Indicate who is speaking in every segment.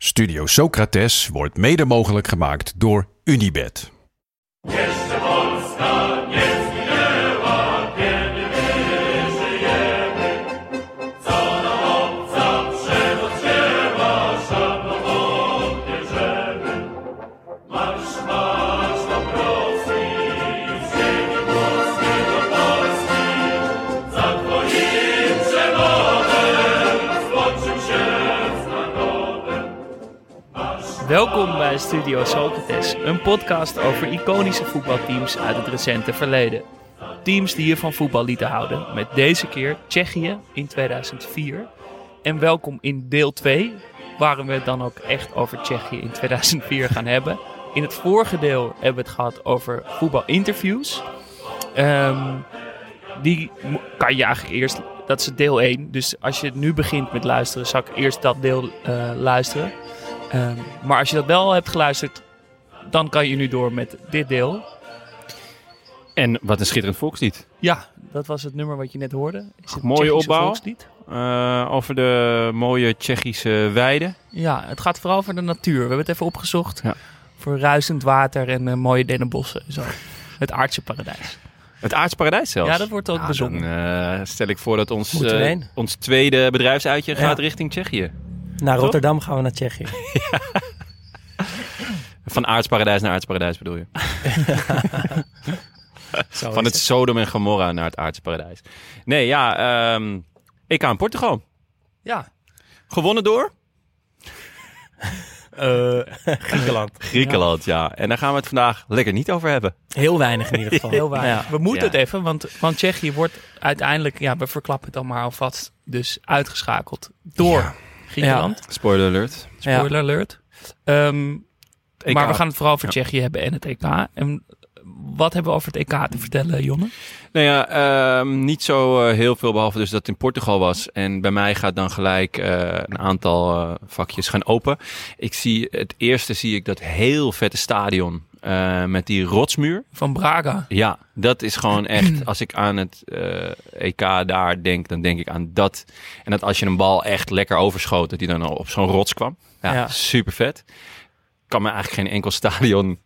Speaker 1: Studio Socrates wordt mede mogelijk gemaakt door Unibed.
Speaker 2: Welkom bij Studio Socrates, een podcast over iconische voetbalteams uit het recente verleden. Teams die je van voetbal lieten houden, met deze keer Tsjechië in 2004. En welkom in deel 2, waarin we het dan ook echt over Tsjechië in 2004 gaan hebben. In het vorige deel hebben we het gehad over voetbalinterviews. Ehm die kan je eigenlijk eerst, dat is deel 1. Dus als je nu begint met luisteren, zou ik eerst dat deel eh, luisteren. Ehm, maar als je dat wel hebt geluisterd, dan kan je nu door met dit deel.
Speaker 3: En wat een schitterend volkslied.
Speaker 2: Ja, dat was het nummer wat je net hoorde. Is het
Speaker 3: Mooie opbouw.
Speaker 2: volkslied?
Speaker 3: Eh, over de mooie Tsjechische weiden.
Speaker 2: Ja, het gaat vooral over de natuur. We hebben het even opgezocht.
Speaker 3: Ja.
Speaker 2: Voor ruisend water en eh, mooie dennenbossen. en Zo. Het aardse paradijs.
Speaker 3: Het aardsparadijs zelfs.
Speaker 2: Ja, dat wordt ook
Speaker 3: Nou,
Speaker 2: bezongen.
Speaker 3: Dan eh, stel ik voor dat ons, ons tweede bedrijfsuitje
Speaker 4: Ja.
Speaker 3: gaat richting Tsjechië.
Speaker 4: Naar
Speaker 3: Toch?
Speaker 4: Rotterdam gaan we naar Tsjechië.
Speaker 3: Van aardsparadijs naar aardsparadijs bedoel je? Van het Sodom en Gomorra naar het aardsparadijs. Nee, ja, ehm ik ga in Portugal.
Speaker 2: Ja,
Speaker 3: Gewonnen door?
Speaker 4: Eh, Griekenland.
Speaker 3: Griekenland, ja. En daar gaan we het vandaag lekker niet over hebben.
Speaker 4: Heel weinig in ieder geval.
Speaker 2: heel weinig.
Speaker 4: Ja.
Speaker 2: We moeten
Speaker 3: Ja.
Speaker 2: het even, want, want Tsjechië wordt uiteindelijk, ja, we verklappen het dan maar alvast, dus uitgeschakeld door Griekenland.
Speaker 3: Spoiler alert.
Speaker 4: Ja.
Speaker 2: Spoiler alert. Ehm,
Speaker 3: EK.
Speaker 2: maar we gaan het vooral over
Speaker 3: Ja.
Speaker 2: Tsjechië hebben en het EK. En wat hebben we over het EK te vertellen, Jonne?
Speaker 3: Nou ja, ehm, niet zo eh, heel veel, behalve dus dat het in Portugal was. En bij mij gaat dan gelijk eh, een aantal eh, vakjes gaan open. Ik zie, het eerste zie ik dat heel vette stadion eh, met die rotsmuur.
Speaker 2: Van Braga.
Speaker 3: Ja, dat is gewoon echt, als ik aan het eh, EK daar denk, dan denk ik aan dat. En dat als je een bal echt lekker overschoot, dat die dan al op zo'n rots kwam. Ja,
Speaker 4: Ja.
Speaker 3: super vet. Kan me eigenlijk geen enkel stadion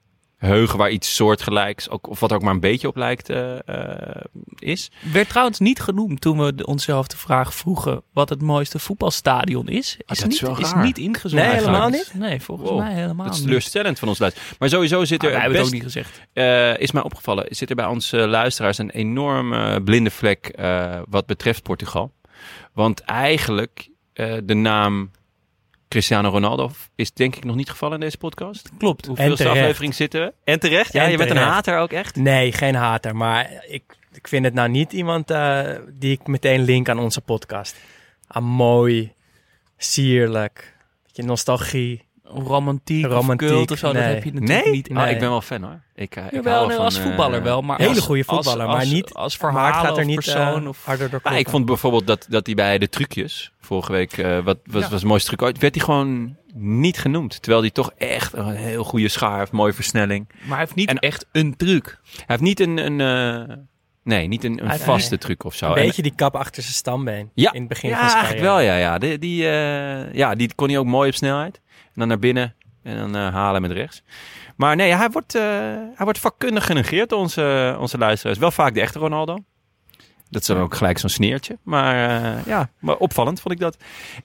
Speaker 3: heugen waar iets soortgelijks, ook, of wat er ook maar een beetje op lijkt, eh, eh, is.
Speaker 2: Werd trouwens niet genoemd toen we de- onszelf de vraag vroegen wat het mooiste voetbalstadion is. Is,
Speaker 3: Ah, dat is
Speaker 2: niet,
Speaker 3: wel
Speaker 2: is
Speaker 3: raar.
Speaker 2: niet ingezonden.
Speaker 4: Nee, helemaal
Speaker 2: eigenlijk. Nee, volgens
Speaker 3: Wow,
Speaker 2: mij helemaal
Speaker 3: Dat is
Speaker 2: niet.
Speaker 3: teleurstellend van ons luisteren. Maar sowieso zit
Speaker 2: Ah,
Speaker 3: er
Speaker 2: wij hebben het
Speaker 3: best,
Speaker 2: ook niet gezegd.
Speaker 3: eh, is mij opgevallen, zit er bij onze luisteraars een enorm eh, blinde vlek eh, wat betreft Portugal. Want eigenlijk eh, de naam Cristiano Ronaldo is denk ik nog niet gevallen in deze podcast.
Speaker 2: Klopt.
Speaker 3: Hoeveelste
Speaker 4: terecht.
Speaker 3: aflevering zitten we? En terecht? Ja,
Speaker 4: En
Speaker 3: je bent een hater ook echt?
Speaker 4: Nee, geen hater. Maar ik, ik vind het nou niet iemand eh, die ik meteen link aan onze podcast. Aan mooi, sierlijk, beetje nostalgie.
Speaker 2: Romantiek,
Speaker 4: Romantiek,
Speaker 2: of cult of zo, dat
Speaker 4: nee.
Speaker 2: heb je natuurlijk
Speaker 3: Nee?
Speaker 2: niet.
Speaker 3: Oh,
Speaker 4: Nee.
Speaker 3: ik ben wel fan hoor. Ik, eh, ik
Speaker 2: Jawel,
Speaker 3: hou
Speaker 2: nee,
Speaker 3: van,
Speaker 2: als
Speaker 3: eh,
Speaker 2: voetballer wel, maar
Speaker 4: hele
Speaker 2: als-
Speaker 4: goede
Speaker 2: als-
Speaker 4: voetballer,
Speaker 2: als-
Speaker 4: maar niet
Speaker 2: als verhaal
Speaker 4: gaat er
Speaker 2: of
Speaker 4: niet
Speaker 2: persoon
Speaker 4: eh,
Speaker 2: of
Speaker 4: harder door
Speaker 3: Ah, ik vond bijvoorbeeld dat, dat hij bij de trucjes vorige week, eh, wat was,
Speaker 2: Ja.
Speaker 3: was het mooiste truc ooit, werd hij gewoon niet genoemd. Terwijl hij toch echt een heel goede schaar heeft, mooie versnelling.
Speaker 2: Maar hij heeft niet
Speaker 3: En-
Speaker 2: echt een truc.
Speaker 3: Hij heeft niet een, een eh, nee, niet een, vaste truc of zo.
Speaker 4: Een
Speaker 3: En-
Speaker 4: beetje die kap achter zijn stambeen.
Speaker 3: Ja.
Speaker 4: In het begin
Speaker 3: ja,
Speaker 4: van zijn
Speaker 3: eigenlijk wel, ja. ja. Die, die, eh, ja, die kon hij ook mooi op snelheid. En dan naar binnen en dan eh, halen met rechts. Maar nee, hij wordt, eh, hij wordt vakkundig genegeerd door onze, onze luisteraars. Wel vaak de echte Ronaldo. Dat is dan ook gelijk zo'n sneertje. Maar eh, ja, maar opvallend vond ik dat.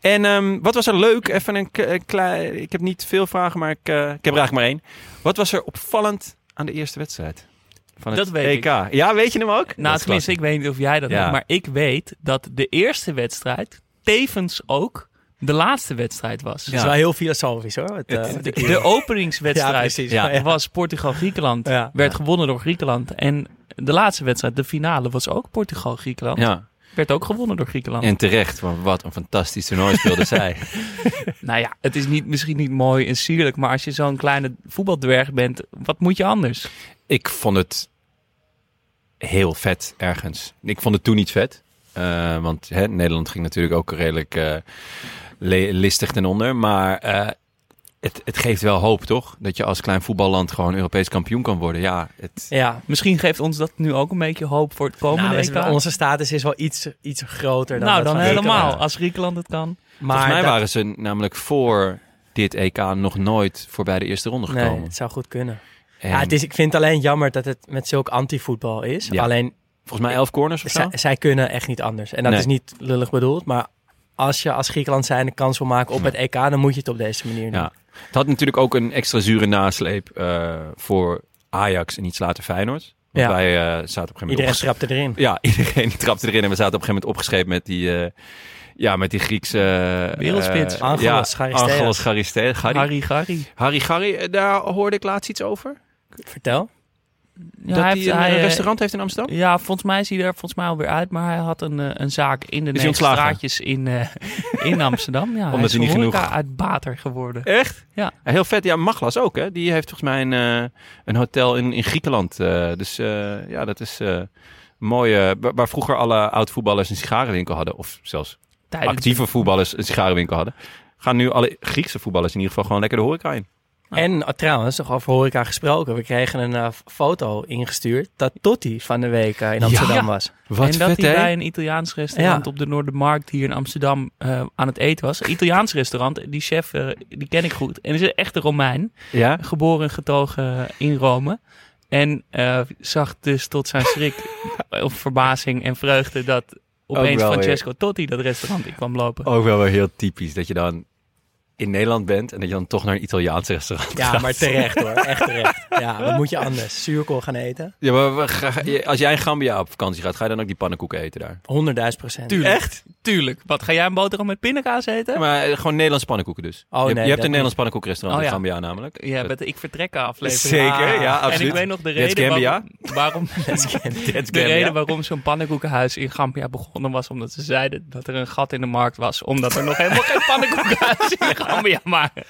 Speaker 3: En ehm, wat was er leuk? Even een klein... Ik heb niet veel vragen, maar ik, ik heb er eigenlijk maar één. Wat was er opvallend aan de eerste wedstrijd? Van het
Speaker 2: Dat weet
Speaker 3: EK. Ja, weet je hem ook?
Speaker 2: Nou, tenminste, ik weet niet of jij dat
Speaker 3: Ja.
Speaker 2: weet, maar ik weet dat de eerste wedstrijd tevens ook de laatste wedstrijd was.
Speaker 4: Het is wel heel filosofisch hoor. Het, eh,
Speaker 2: De, openingswedstrijd
Speaker 4: precies.
Speaker 3: Ja.
Speaker 4: Ja.
Speaker 2: was Portugal-Griekenland.
Speaker 4: Ja.
Speaker 2: Werd gewonnen door Griekenland. En de laatste wedstrijd, de finale, was ook Portugal-Griekenland.
Speaker 3: Ja.
Speaker 2: Werd ook gewonnen door Griekenland.
Speaker 3: En terecht, want wat een fantastisch toernooi speelde zij.
Speaker 2: Nou ja, het is niet, misschien niet mooi en sierlijk, maar als je zo'n kleine voetbaldwerg bent, wat moet je anders?
Speaker 3: Ik vond het heel vet ergens. Ik vond het toen niet vet. Eh, want hè, Nederland ging natuurlijk ook redelijk eh, listig ten onder. Maar eh, het, het geeft wel hoop, toch? Dat je als klein voetballand gewoon Europees kampioen kan worden. Ja, het,
Speaker 4: Ja.
Speaker 2: Misschien geeft ons dat nu ook een beetje hoop voor het komende
Speaker 4: Nou,
Speaker 2: EK.
Speaker 4: onze status is wel iets, iets groter dan
Speaker 2: nou, dan helemaal. Als Griekenland het kan.
Speaker 4: Maar
Speaker 3: volgens mij
Speaker 4: dat-
Speaker 3: waren ze namelijk voor dit EK nog nooit voorbij de eerste ronde
Speaker 4: Nee,
Speaker 3: gekomen.
Speaker 4: het zou goed kunnen.
Speaker 3: En
Speaker 4: Ja, het is, ik vind het alleen jammer dat het met zulk anti-voetbal is.
Speaker 3: Ja.
Speaker 4: Alleen,
Speaker 3: Volgens mij elf corners of zo.
Speaker 4: zij, zij kunnen echt niet anders. En dat
Speaker 3: Nee.
Speaker 4: is niet lullig bedoeld, maar als je als Griekenland zijn de kans wil maken op het EK, dan moet je het op deze manier doen.
Speaker 3: Ja. Het had natuurlijk ook een extra zure nasleep eh, voor Ajax en iets later Feyenoord. Want
Speaker 4: Ja.
Speaker 3: wij eh, zaten op een gegeven moment
Speaker 4: Iedereen trapte erin.
Speaker 3: Ja, iedereen trapte erin en we zaten op een gegeven moment opgeschreven met die, eh, ja, met die Griekse... eh,
Speaker 2: Wereldspits.
Speaker 4: Angelos
Speaker 3: ja,
Speaker 4: Charisteas.
Speaker 3: Angelos Charisteas. Harry.
Speaker 2: Harry Gary.
Speaker 3: Harry Garry, daar hoorde ik laatst iets over.
Speaker 4: Vertel.
Speaker 2: Ja,
Speaker 3: dat
Speaker 2: hij heeft-
Speaker 3: een
Speaker 2: hij,
Speaker 3: eh, restaurant heeft in Amsterdam?
Speaker 2: Ja, volgens mij is hij er volgens mij alweer uit. Maar hij had een, eh, een zaak in de
Speaker 3: Is
Speaker 2: negen straatjes in, eh, in Amsterdam. Ja,
Speaker 3: Omdat hij niet genoeg-
Speaker 2: uit bater geworden.
Speaker 3: Echt?
Speaker 2: Ja.
Speaker 3: Heel vet. Ja, Maglas ook, hè? Die heeft volgens mij een, een hotel in, in Griekenland. dus ja, dat is mooi. eh, waar- waar vroeger alle oud-voetballers een sigarenwinkel hadden. Of zelfs
Speaker 2: Tijdens
Speaker 3: actieve voetballers een sigarenwinkel hadden. Gaan nu alle Griekse voetballers in ieder geval gewoon lekker de horeca in.
Speaker 4: En uh, trouwens, nog over horeca gesproken. We kregen een eh, foto ingestuurd dat Totti van de week eh, in Amsterdam
Speaker 2: Ja.
Speaker 4: was.
Speaker 3: Wat
Speaker 2: en dat
Speaker 3: vet,
Speaker 2: hij bij een Italiaans restaurant
Speaker 4: Ja.
Speaker 2: op de Noordermarkt hier in Amsterdam eh, aan het eten was. Italiaans restaurant. Die chef, die ken ik goed. En is een echte Romein.
Speaker 3: Ja?
Speaker 2: Geboren en getogen in Rome. En eh, zag dus tot zijn schrik of verbazing en vreugde dat opeens Francesco Totti dat restaurant in kwam lopen.
Speaker 3: Ook wel weer heel typisch dat je dan in Nederland bent en dat je dan toch naar een Italiaans restaurant
Speaker 4: Ja,
Speaker 3: gaat.
Speaker 4: maar terecht hoor. Echt terecht. Ja, wat moet je anders? Zuurkool gaan eten?
Speaker 3: Ja, maar als jij in Gambia op vakantie gaat, ga je dan ook die pannenkoeken eten daar?
Speaker 4: 100.000 procent.
Speaker 2: Tuurlijk.
Speaker 3: Echt?
Speaker 2: Tuurlijk. Wat, ga jij een boterham met pindakaas eten?
Speaker 3: Maar eh, gewoon Nederlandse pannenkoeken dus.
Speaker 4: Oh,
Speaker 3: je, hebt-
Speaker 4: nee,
Speaker 3: je hebt een Nederlands pannenkoekenrestaurant
Speaker 2: Oh,
Speaker 3: in
Speaker 2: ja.
Speaker 3: Gambia namelijk.
Speaker 2: Ja, met de Ik Vertrekken aflevering.
Speaker 3: Zeker, ja,
Speaker 2: En
Speaker 3: absoluut.
Speaker 2: ik weet nog de reden
Speaker 3: Gambia.
Speaker 2: waarom, waarom de
Speaker 3: Gambia.
Speaker 2: reden waarom zo'n pannenkoekenhuis in Gambia begonnen was omdat ze zeiden dat er een gat in de markt was, omdat er nog helemaal geen pannenkoekenhuis in Gambia waren.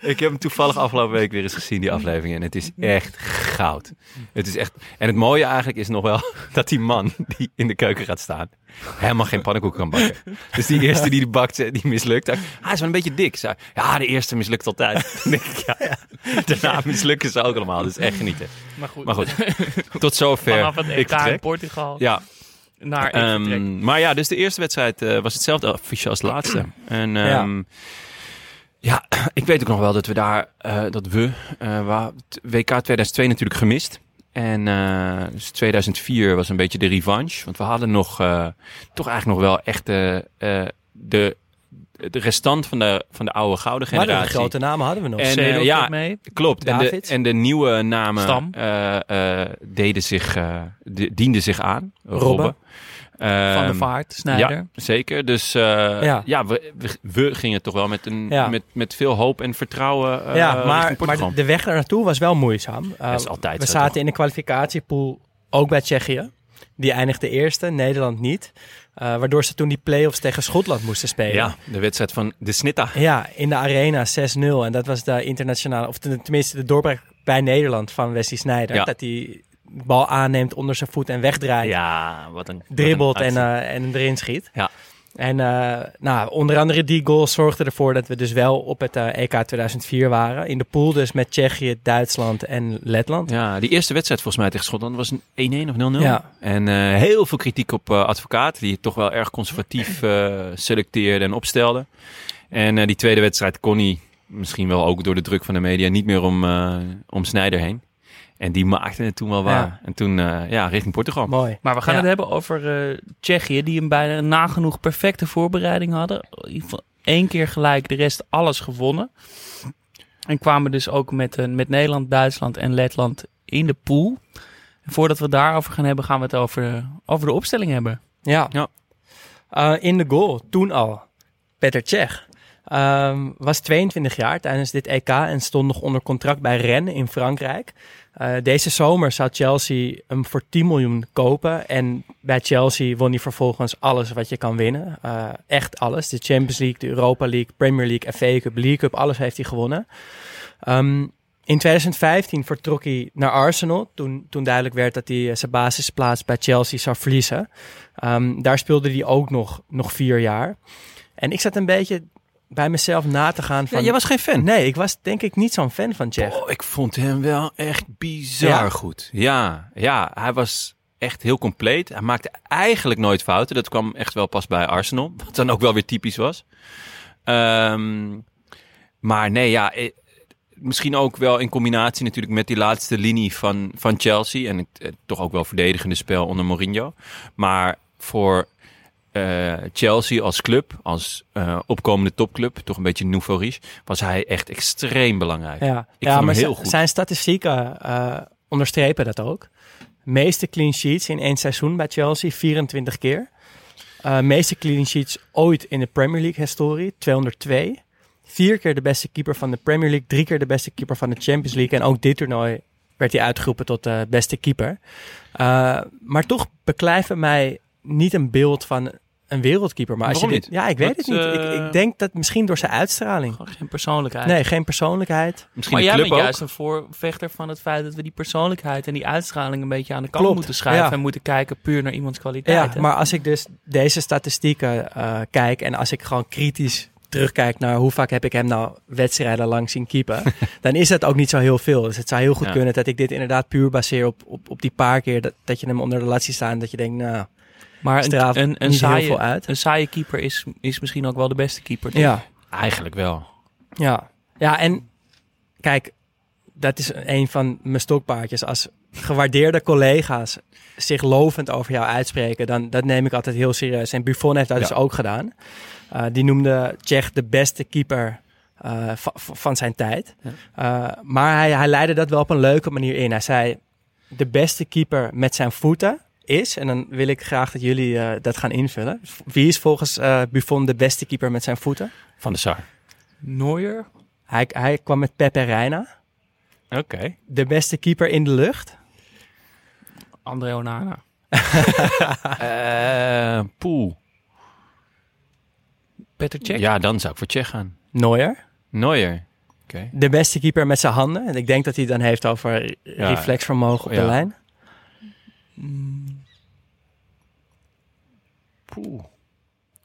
Speaker 3: Ik heb hem toevallig afgelopen week weer eens gezien, die aflevering. En het is echt goud. Het is echt... En het mooie eigenlijk is nog wel dat die man die in de keuken gaat staan, helemaal geen pannenkoeken kan bakken. Dus die eerste die de bakt, die mislukt. Hij is wel een beetje dik. Zei, ja, de eerste mislukt altijd. Dan denk ik, ja, Daarna mislukken ze ook allemaal. Dus echt genieten.
Speaker 2: Maar goed,
Speaker 3: Maar goed, tot zover.
Speaker 2: vanaf het
Speaker 3: ik
Speaker 2: EK in. Portugal
Speaker 3: Ja,
Speaker 2: naar
Speaker 3: Ehm,
Speaker 2: vertrek.
Speaker 3: maar ja, dus de eerste wedstrijd eh, was hetzelfde affiche als de laatste. En ehm, ja. ik weet ook nog wel dat we daar, eh, dat we, t- WK 2002 natuurlijk gemist. En eh, dus 2004 was een beetje de revanche. Want we hadden nog, eh, toch eigenlijk nog wel echt de, de, de restant van de, van de oude gouden
Speaker 4: Maar de
Speaker 3: generatie.
Speaker 4: grote namen hadden we nog.
Speaker 3: En, ja,
Speaker 2: mee.
Speaker 3: Klopt. En de, en de nieuwe namen deden zich, di- dienden zich aan.
Speaker 4: Robben.
Speaker 2: Van de
Speaker 3: Ehm,
Speaker 2: Vaart, Snijder.
Speaker 3: ja, zeker. Dus eh,
Speaker 4: Ja.
Speaker 3: ja, we, we, we gingen toch wel met, een,
Speaker 4: Ja.
Speaker 3: met, met veel hoop en vertrouwen eh
Speaker 4: ja, maar, de, de weg er naartoe was wel moeizaam.
Speaker 3: Dat is altijd
Speaker 4: we zaten
Speaker 3: toch?
Speaker 4: in de kwalificatiepool ook bij Tsjechië. Die eindigde eerste, Nederland niet. Uh, waardoor ze toen die play-offs tegen Schotland moesten spelen.
Speaker 3: ja, de wedstrijd van de Snitta.
Speaker 4: Ja, in de arena 6-0. En dat was de internationale, of ten- tenminste de doorbraak bij Nederland van Wesley Sneijder.
Speaker 3: Ja.
Speaker 4: Dat hij bal aanneemt onder zijn voet en wegdraait.
Speaker 3: Ja, wat een...
Speaker 4: dribbelt
Speaker 3: wat een
Speaker 4: en, eh, en erin schiet.
Speaker 3: Ja.
Speaker 4: En eh, nou, onder andere die goal zorgde ervoor dat we dus wel op het eh, EK 2004 waren. In de pool dus met Tsjechië, Duitsland en Letland.
Speaker 3: Ja, die eerste wedstrijd volgens mij tegen Schotland was een 1-1 of 0-0.
Speaker 4: Ja.
Speaker 3: En heel veel kritiek op advocaat, die het toch wel erg conservatief selecteerde en opstelde. En die tweede wedstrijd kon hij, misschien wel ook door de druk van de media, niet meer om, om Snijder heen. En die maakte het toen wel waar.
Speaker 4: Ja.
Speaker 3: En toen, eh, ja, richting Portugal.
Speaker 4: Mooi.
Speaker 2: Maar we gaan
Speaker 4: Ja.
Speaker 2: het hebben over eh, Tsjechië, die een bijna nagenoeg perfecte voorbereiding hadden. Één keer gelijk, de rest alles gewonnen. En kwamen dus ook met, eh, met Nederland, Duitsland en Letland in de pool. En voordat we het daarover gaan hebben, gaan we het over, over de opstelling hebben.
Speaker 4: Ja.
Speaker 3: Ja.
Speaker 4: Eh, in de goal, toen al, Peter Tsjech. Ehm, was 22 jaar tijdens dit EK en stond nog onder contract bij Rennes in Frankrijk. Uh, deze zomer zou Chelsea hem voor 10 miljoen kopen. En bij Chelsea won hij vervolgens alles wat je kan winnen. Uh, echt alles. De Champions League, de Europa League, Premier League, FA Cup, League Cup, alles heeft hij gewonnen. Um, in 2015 vertrok hij naar Arsenal. Toen, toen duidelijk werd dat hij zijn basisplaats bij Chelsea zou verliezen. Um, daar speelde hij ook nog, nog vier jaar. En ik zat een beetje bij mezelf na te gaan van...
Speaker 3: Ja, jij was geen fan?
Speaker 4: Nee, ik was denk ik niet zo'n fan van Jeff.
Speaker 3: Oh, ik vond hem wel echt bizar
Speaker 4: Ja?
Speaker 3: goed. Ja, ja, hij was echt heel compleet. Hij maakte eigenlijk nooit fouten. Dat kwam echt wel pas bij Arsenal. Wat dan ook wel weer typisch was. Ehm, maar nee, ja... eh, Misschien ook wel in combinatie natuurlijk met die laatste linie van, van Chelsea. En het, eh, toch ook wel verdedigende spel onder Mourinho. Maar voor eh, Chelsea als club, als eh, opkomende topclub, toch een beetje nouveau riche, was hij echt extreem belangrijk.
Speaker 4: Ja,
Speaker 3: Ik
Speaker 4: ja
Speaker 3: vond
Speaker 4: maar
Speaker 3: hem heel goed.
Speaker 4: zijn statistieken eh, onderstrepen dat ook. Meeste clean sheets in één seizoen bij Chelsea, 24 keer. Eh, meeste clean sheets ooit in de Premier League historie, 202. Vier keer de beste keeper van de Premier League, drie keer de beste keeper van de Champions League. En ook dit toernooi werd hij uitgeroepen tot de beste keeper. Eh, maar toch beklijven mij niet een beeld van een wereldkeeper. Maar als je dit-
Speaker 3: niet?
Speaker 4: Ja, ik weet
Speaker 3: Wat,
Speaker 4: het niet.
Speaker 3: eh,
Speaker 4: Ik, ik denk dat misschien door zijn uitstraling.
Speaker 2: Gewoon geen persoonlijkheid.
Speaker 4: Nee, geen persoonlijkheid.
Speaker 3: Misschien
Speaker 2: Maar
Speaker 3: de
Speaker 2: jij bent
Speaker 3: ook.
Speaker 2: juist een voorvechter van het feit dat we die persoonlijkheid en die uitstraling een beetje aan de kant
Speaker 4: Klopt,
Speaker 2: moeten schuiven.
Speaker 4: ja.
Speaker 2: En moeten kijken puur naar iemands kwaliteit.
Speaker 4: Ja, maar als ik dus deze statistieken eh, kijk en als ik gewoon kritisch terugkijk naar hoe vaak heb ik hem nou wedstrijden lang zien keepen, dan is dat ook niet zo heel veel. Dus het zou heel goed
Speaker 3: Ja.
Speaker 4: kunnen dat ik dit inderdaad puur baseer op, op, op die paar keer dat, dat je hem onder de lat ziet staan. Dat je denkt, nou,
Speaker 2: maar
Speaker 4: straalt
Speaker 2: een, een, saaie,
Speaker 4: uit.
Speaker 2: een saaie keeper is, is misschien ook wel de beste keeper. toch?
Speaker 4: Ja,
Speaker 3: Eigenlijk wel.
Speaker 4: ja. Ja, en kijk, dat is een van mijn stokpaardjes. Als gewaardeerde collega's zich lovend over jou uitspreken, dan dat neem ik altijd heel serieus. En Buffon heeft dat
Speaker 3: Ja.
Speaker 4: dus ook gedaan. Uh, die noemde Tsjech de beste keeper uh, va- va- van zijn tijd. Uh, maar hij, hij leidde dat wel op een leuke manier in. Hij zei, de beste keeper met zijn voeten is, en dan wil ik graag dat jullie uh, dat gaan invullen. Wie is volgens uh, Buffon de beste keeper met zijn voeten?
Speaker 3: Van de Sar.
Speaker 2: Neuer?
Speaker 4: Hij, hij kwam met Pepe Reina.
Speaker 3: Oké.
Speaker 4: De beste keeper in de lucht?
Speaker 2: André Onana.
Speaker 3: Eh Poel.
Speaker 2: Peter Cech?
Speaker 3: Ja, dan zou ik voor Tsjech gaan.
Speaker 4: Neuer.
Speaker 3: Neuer. Oké.
Speaker 4: De beste keeper met zijn handen. En ik denk dat hij het dan heeft over
Speaker 3: Ja.
Speaker 4: reflexvermogen op
Speaker 3: Ja.
Speaker 4: de lijn.
Speaker 3: Poel.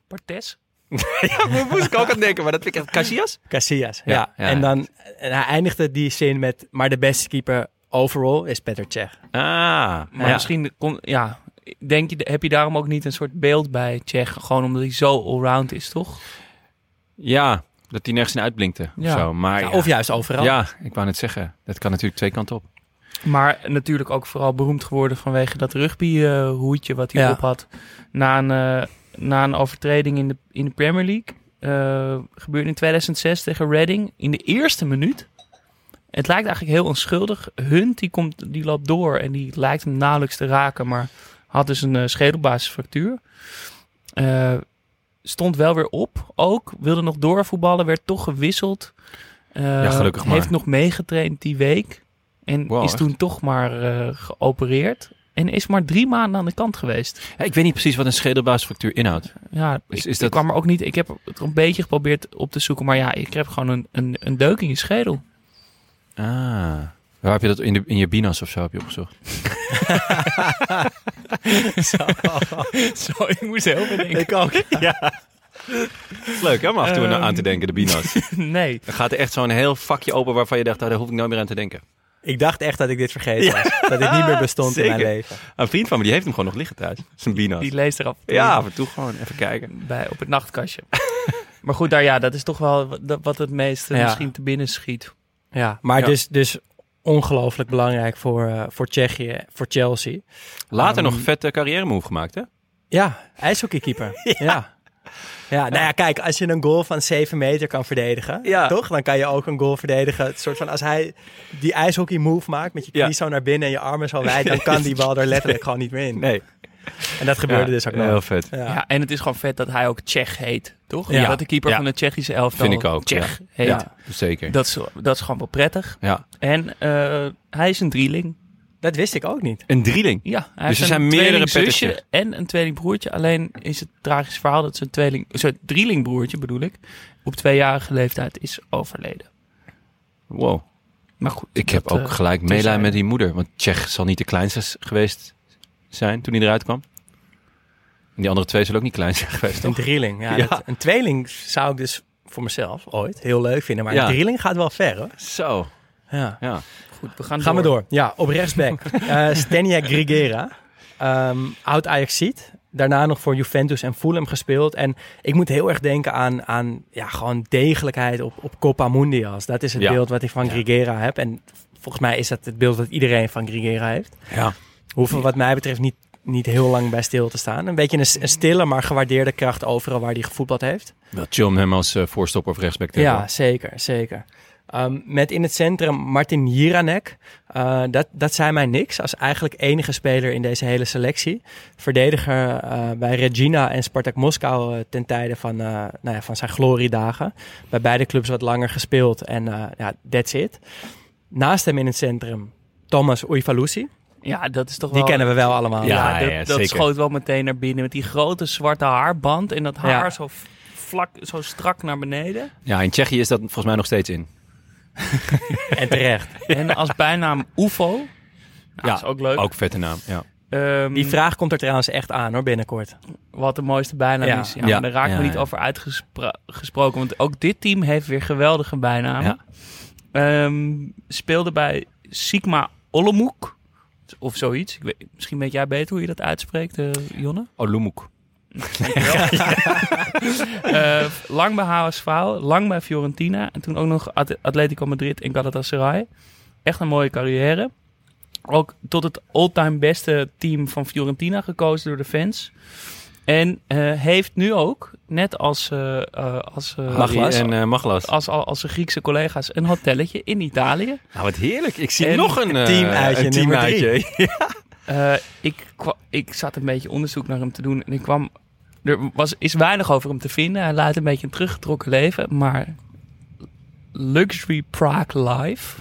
Speaker 2: Bartes?
Speaker 3: ja, daar moest ik ook aan denken, maar dat vind ik echt Casillas.
Speaker 4: Casillas, ja.
Speaker 3: Ja, ja.
Speaker 4: En dan en hij eindigde die zin met... Maar de beste keeper overall is Peter Cech.
Speaker 3: Ah.
Speaker 2: Maar
Speaker 4: Ja.
Speaker 2: misschien, kon, ja, denk je, heb je daarom ook niet een soort beeld bij Tsjech? Gewoon omdat hij zo allround is, toch?
Speaker 3: Ja, dat hij nergens in uitblinkte.
Speaker 2: Ja.
Speaker 3: Of, zo. Maar,
Speaker 4: Ja,
Speaker 3: ja,
Speaker 4: Of juist overal.
Speaker 3: Ja, ik wou net zeggen. Dat kan natuurlijk twee kanten op.
Speaker 2: Maar natuurlijk ook vooral beroemd geworden vanwege dat rugby-hoedje wat hij
Speaker 4: Ja.
Speaker 2: op had. Na een, eh, na een overtreding in de, in de Premier League. Eh, gebeurde in 2006 tegen Reading. In de eerste minuut. Het lijkt eigenlijk heel onschuldig. Hunt die, komt, die loopt door en die lijkt hem nauwelijks te raken. Maar had dus een eh, schedelbasisfractuur. Stond wel weer op ook. Wilde nog doorvoetballen. Werd toch gewisseld.
Speaker 3: Ja, gelukkig maar.
Speaker 2: Heeft nog meegetraind die week. En
Speaker 3: Wow,
Speaker 2: is
Speaker 3: echt?
Speaker 2: toen toch maar eh, geopereerd. En is maar drie maanden aan de kant geweest.
Speaker 3: Ja, ik weet niet precies wat een schedelbasisfractuur inhoudt.
Speaker 2: Ja,
Speaker 3: Is-
Speaker 2: ik,
Speaker 3: is
Speaker 2: ik
Speaker 3: dat-
Speaker 2: kwam er ook niet. Ik heb het een beetje geprobeerd op te zoeken. Maar ja, ik heb gewoon een, een, een deuk in je schedel.
Speaker 3: Ah. Waar heb je dat in, de, in je binas of zo heb je opgezocht?
Speaker 2: Zo, ik moest heel veel denken.
Speaker 4: Ik ook.
Speaker 3: Leuk hè, om af en toe
Speaker 2: Ehm.
Speaker 3: aan te denken, de binas.
Speaker 2: Nee.
Speaker 3: Dan gaat er echt zo'n heel vakje open waarvan je dacht, oh, daar hoef ik nooit meer aan te denken.
Speaker 4: Ik dacht echt dat ik dit vergeten was. Dat dit niet meer bestond in mijn leven.
Speaker 3: Een vriend van me, die heeft hem gewoon nog liggen thuis. Zijn binas.
Speaker 2: Die leest er af en toe
Speaker 3: Ja, af en toe gewoon even kijken.
Speaker 2: bij, op het nachtkastje. maar goed, daar, ja, dat is toch wel wat, het meeste
Speaker 4: Ja.
Speaker 2: misschien te binnen schiet.
Speaker 4: Ja, maar
Speaker 3: Ja.
Speaker 4: Dus, dus ongelooflijk belangrijk voor, eh, voor Tsjechië, voor Chelsea.
Speaker 3: Later
Speaker 4: Ehm,
Speaker 3: nog een vette carrière move gemaakt, hè?
Speaker 4: Ja, ijshockeykeeper. ja. ja. nou ja, kijk, als je een goal van 7 meter kan verdedigen,
Speaker 3: Ja.
Speaker 4: toch? Dan kan je ook een goal verdedigen. Het soort van als hij die ijshockey move maakt met je knie
Speaker 3: Ja.
Speaker 4: zo naar binnen en je armen zo wijd, dan kan die bal er letterlijk gewoon niet meer in.
Speaker 3: Nee.
Speaker 4: En dat gebeurde
Speaker 3: Ja,
Speaker 4: dus ook
Speaker 3: Heel
Speaker 4: nog.
Speaker 3: vet.
Speaker 4: Ja.
Speaker 2: Ja. en het is gewoon vet dat hij ook Tsjech heet, toch?
Speaker 4: Ja.
Speaker 2: Dat de keeper
Speaker 3: Ja.
Speaker 2: van de Tsjechische elftal
Speaker 3: Vind ik ook,
Speaker 2: Tsjech heet.
Speaker 3: Ja, zeker.
Speaker 2: Dat, is, dat is gewoon wel prettig.
Speaker 3: Ja.
Speaker 2: En eh, hij is een drieling.
Speaker 4: Dat wist ik ook niet.
Speaker 3: Een drieling.
Speaker 2: Ja, hij
Speaker 3: Dus er zijn meerdere Pettertjes.
Speaker 2: en een tweelingbroertje. Alleen is het tragisch verhaal dat zijn tweeling, zijn drielingbroertje bedoel ik, op tweejarige leeftijd is overleden.
Speaker 3: Wow.
Speaker 2: Maar goed,
Speaker 3: Ik heb ook
Speaker 2: eh,
Speaker 3: gelijk medelijden
Speaker 2: terzijde.
Speaker 3: met die moeder. Want Tsjech zal niet de kleinste geweest zijn toen hij eruit kwam. En die andere twee zullen ook niet klein zijn geweest,
Speaker 4: Een drieling. Ja,
Speaker 3: Ja.
Speaker 4: dat- een tweeling zou ik dus voor mezelf ooit heel leuk vinden. Maar
Speaker 3: Ja.
Speaker 4: een drieling gaat wel ver hoor.
Speaker 3: Zo.
Speaker 4: Ja.
Speaker 3: Ja.
Speaker 2: Goed, we gaan,
Speaker 4: Gaan we door. Ja, op rechtsback. Eh Stenia Grigera. Ehm oud Ajaxiet. Daarna nog voor Juventus en Fulham gespeeld. En ik moet heel erg denken aan, aan ja, gewoon degelijkheid op, op Copa Mundials. Dat is het
Speaker 3: Ja.
Speaker 4: beeld wat ik van Grigera heb. En volgens mij is dat het beeld wat iedereen van Grigera heeft.
Speaker 3: Ja.
Speaker 4: Hoeven wat mij betreft niet, niet heel lang bij stil te staan. Een beetje een, een stille, maar gewaardeerde kracht overal waar hij gevoetbald heeft.
Speaker 3: Wel chill om hem als eh, voorstopper of rechtsback te
Speaker 4: Ja,
Speaker 3: hebben.
Speaker 4: zeker, zeker. Ehm, met in het centrum Martin Jiranek. Eh, dat, dat zei mij niks als eigenlijk enige speler in deze hele selectie. Verdediger eh, bij Regina en Spartak Moskou eh, ten tijde van, eh, nou ja, van zijn gloriedagen. Bij beide clubs wat langer gespeeld en eh, ja, that's it. Naast hem in het centrum Thomas Oifalusi.
Speaker 2: Ja, dat is toch
Speaker 4: Die
Speaker 2: wel...
Speaker 4: kennen we wel allemaal.
Speaker 2: Ja,
Speaker 3: Ja,
Speaker 2: dat,
Speaker 3: ja,
Speaker 2: dat schoot wel meteen naar binnen met die grote zwarte haarband en dat haar
Speaker 4: Ja.
Speaker 2: zo vlak, zo strak naar beneden.
Speaker 3: Ja, in Tsjechië is dat volgens mij nog steeds in.
Speaker 4: En terecht.
Speaker 2: En als bijnaam UFO. Nou,
Speaker 3: Ja,
Speaker 2: is ook leuk.
Speaker 3: Ook vette naam. Ja.
Speaker 2: Ehm,
Speaker 4: Die vraag komt er trouwens echt aan hoor, binnenkort.
Speaker 2: Wat de mooiste bijnaam
Speaker 4: Ja.
Speaker 2: is. Ja,
Speaker 3: Ja.
Speaker 2: daar raken
Speaker 3: Ja,
Speaker 2: we niet over uitgesproken. Want ook dit team heeft weer geweldige bijnamen. Ehm, speelde bij Sigma Olomouc. Of zoiets. Ik weet, misschien weet jij beter hoe je dat uitspreekt, eh, Jonne.
Speaker 3: Olumuk.
Speaker 2: Eh, lang bij HSV, lang bij Fiorentina. En toen ook nog At- Atletico Madrid en Galatasaray. Echt een mooie carrière. Ook tot het all-time beste team van Fiorentina gekozen door de fans. En eh, heeft nu ook, net als, eh, eh, als, eh,
Speaker 3: Maglas. En eh Maglas.
Speaker 2: als, als, als zijn Griekse collega's, een hotelletje in Italië.
Speaker 3: Nou, wat heerlijk. Ik zie
Speaker 2: En
Speaker 3: nog een, eh,
Speaker 4: teamuitje
Speaker 3: een teamuitje.
Speaker 2: Eh, ik, ik zat een beetje onderzoek naar hem te doen en ik kwam. Er was, is weinig over hem te vinden. Hij leidt een beetje een teruggetrokken leven, maar. Luxury Prague Live.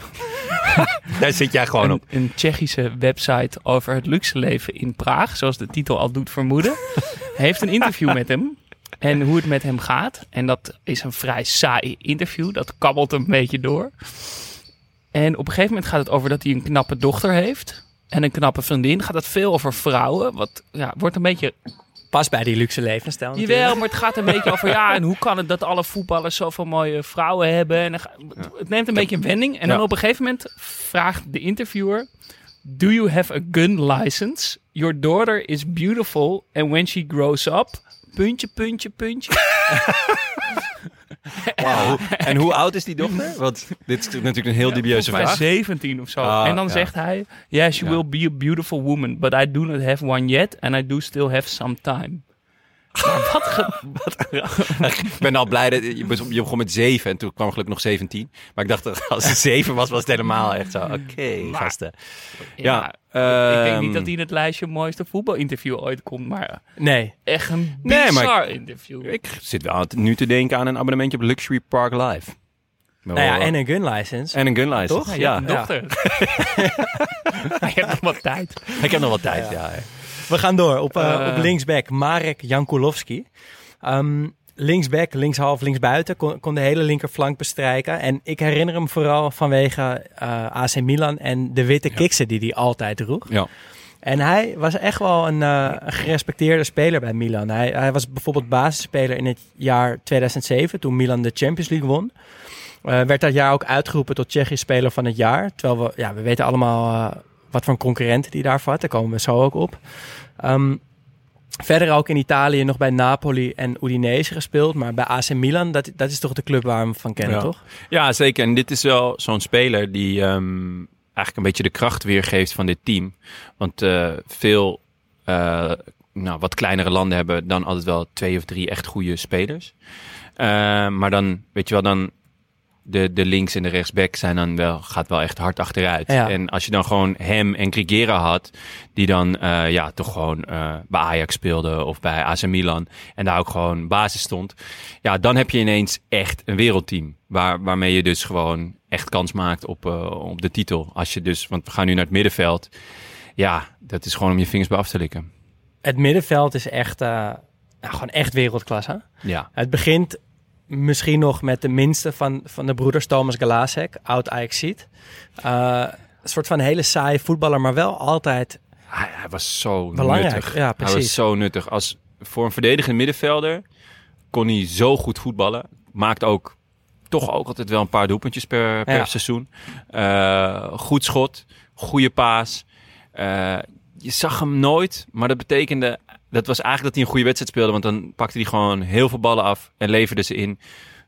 Speaker 3: Daar zit jij gewoon
Speaker 2: Een,
Speaker 3: op.
Speaker 2: een Tsjechische website over het luxe leven in Praag, zoals de titel al doet vermoeden. heeft een interview met hem. En hoe het met hem gaat. En dat is een vrij saai interview. Dat kabbelt een beetje door. En op een gegeven moment gaat het over dat hij een knappe dochter heeft. En een knappe vriendin. Gaat het veel over vrouwen. Wat ja, wordt een beetje
Speaker 4: Pas bij die luxe levensstijl natuurlijk.
Speaker 2: Jawel, maar het gaat een beetje over ja, en hoe kan het dat alle voetballers zoveel mooie vrouwen hebben? En het neemt een beetje een wending. En dan op een gegeven moment vraagt de interviewer: Do you have a gun license? Your daughter is beautiful and when she grows up, puntje, puntje, puntje.
Speaker 3: Wauw. En hoe oud is die dochter? Want dit is natuurlijk een heel dubieuze vraag.
Speaker 2: 17 of zo.
Speaker 3: Ah,
Speaker 2: en dan
Speaker 3: ja.
Speaker 2: zegt hij: she
Speaker 3: Ja.
Speaker 2: will be a beautiful woman, but I do not have one yet and I do still have some time. Maar wat ge-
Speaker 3: Ik ben al blij dat je, begon- je begon met 7 en toen kwam gelukkig nog 17. Maar ik dacht dat als het 7 was, was het helemaal echt zo. Oké,
Speaker 2: Maar-
Speaker 3: gasten.
Speaker 2: Ja,
Speaker 3: Ja,
Speaker 2: ik denk
Speaker 3: ehm,
Speaker 2: niet dat hij in het lijstje mooiste voetbalinterview ooit komt, maar
Speaker 4: Nee.
Speaker 2: echt een
Speaker 3: Nee,
Speaker 2: bizar interview.
Speaker 3: Ik zit wel nu te denken aan een abonnementje op Luxury Park Live.
Speaker 4: Nou ja, en een gun license.
Speaker 3: en een gun license.
Speaker 4: Toch?
Speaker 2: Ja, je
Speaker 3: Ja,
Speaker 2: hebt een dochter. je hebt nog wat tijd.
Speaker 3: ik heb nog wat tijd. Ja.
Speaker 4: We gaan door op, eh,
Speaker 2: Eh.
Speaker 4: op linksback Marek Jankulovski. Ehm, linksback, linkshalf, linksbuiten kon, kon de hele linkerflank bestrijken. En ik herinner hem vooral vanwege eh, AC Milan en de witte kiksen die hij altijd droeg.
Speaker 3: Ja.
Speaker 4: En hij was echt wel een, eh, een gerespecteerde speler bij Milan. Hij, hij was bijvoorbeeld basisspeler in het jaar 2007, toen Milan de Champions League won. Eh, werd dat jaar ook uitgeroepen tot Tsjechisch speler van het jaar. Terwijl we, ja, we weten allemaal wat voor een concurrent die daarvoor had. Daar komen we zo ook op. Ehm, verder ook in Italië nog bij Napoli en Udinese gespeeld. Maar bij AC Milan, dat, dat is toch de club waar we hem van kennen,
Speaker 3: Ja.
Speaker 4: toch?
Speaker 3: Ja, zeker. En dit is wel zo'n speler die ehm, eigenlijk een beetje de kracht weergeeft van dit team. Want eh, veel eh, nou, wat kleinere landen hebben dan altijd wel twee of drie echt goede spelers. Eh, maar dan, weet je wel, dan de, de links en de rechtsback zijn dan wel, gaat wel echt hard achteruit.
Speaker 4: Ja.
Speaker 3: En als je dan gewoon hem en Grigera had, die dan eh, ja, toch gewoon eh, bij Ajax speelde of bij AC Milan en daar ook gewoon basis stond. Ja, dan heb je ineens echt een wereldteam. Waar, waarmee je dus gewoon echt kans maakt op, eh, op de titel. Als je dus, want we gaan nu naar het middenveld. Ja, dat is gewoon om je vingers bij af te likken.
Speaker 4: Het middenveld is echt, eh, nou, gewoon echt wereldklasse.
Speaker 3: Ja,
Speaker 4: Het begint misschien nog met de minste van, van de broeders Thomas Galasek, oud Ajaxiet. Eh een soort van hele saaie voetballer, maar wel altijd...
Speaker 3: hij, hij was zo
Speaker 4: Belangrijk,
Speaker 3: nuttig.
Speaker 4: ja,
Speaker 3: Hij was zo nuttig. Als, voor een verdedigende middenvelder kon hij zo goed voetballen. Maakt ook toch ook altijd wel een paar doelpuntjes per, per
Speaker 4: Ja.
Speaker 3: seizoen. Eh, goed schot, goede paas. Eh, je zag hem nooit, maar dat betekende... Dat was eigenlijk dat hij een goede wedstrijd speelde. Want dan pakte hij gewoon heel veel ballen af en leverde ze in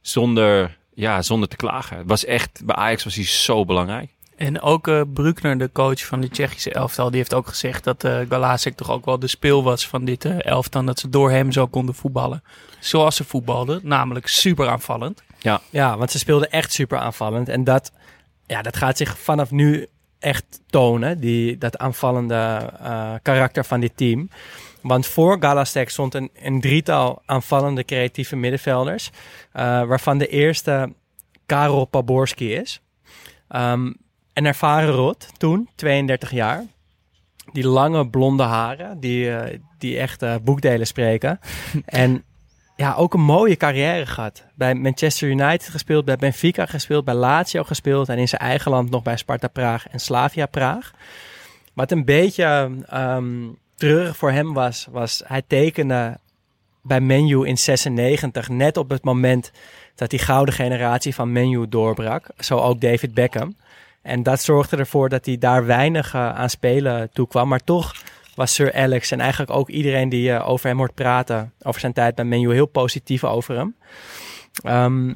Speaker 3: zonder, ja, zonder te klagen. Het was echt, bij Ajax was hij zo belangrijk.
Speaker 2: En ook eh Bruckner, de coach van de Tsjechische elftal, die heeft ook gezegd dat eh Galasek toch ook wel de speel was van dit eh, elftal. Dat ze door hem zo konden voetballen. Zoals ze voetbalden, namelijk super aanvallend.
Speaker 4: Ja, want ze speelden echt super aanvallend. En dat, ja, dat gaat zich vanaf nu echt tonen, die, dat aanvallende eh, karakter van dit team. Want voor Galastek stond een, een drietal aanvallende creatieve middenvelders. eh, waarvan de eerste Karol Paborski is. Ehm, een ervaren rot toen, 32 jaar. Die lange blonde haren, die, eh, die echt eh, boekdelen spreken. en ja, ook een mooie carrière gehad. Bij Manchester United gespeeld, bij Benfica gespeeld, bij Lazio gespeeld. En in zijn eigen land nog bij Sparta Praag en Slavia Praag. Wat een beetje ehm treurig voor hem was, was hij tekende bij Menu in 96, net op het moment dat die gouden generatie van Menu doorbrak. Zo ook David Beckham. En dat zorgde ervoor dat hij daar weinig eh, aan spelen toe kwam. Maar toch was Sir Alex en eigenlijk ook iedereen die eh, over hem hoort praten, over zijn tijd bij Menu, heel positief over hem. Ehm,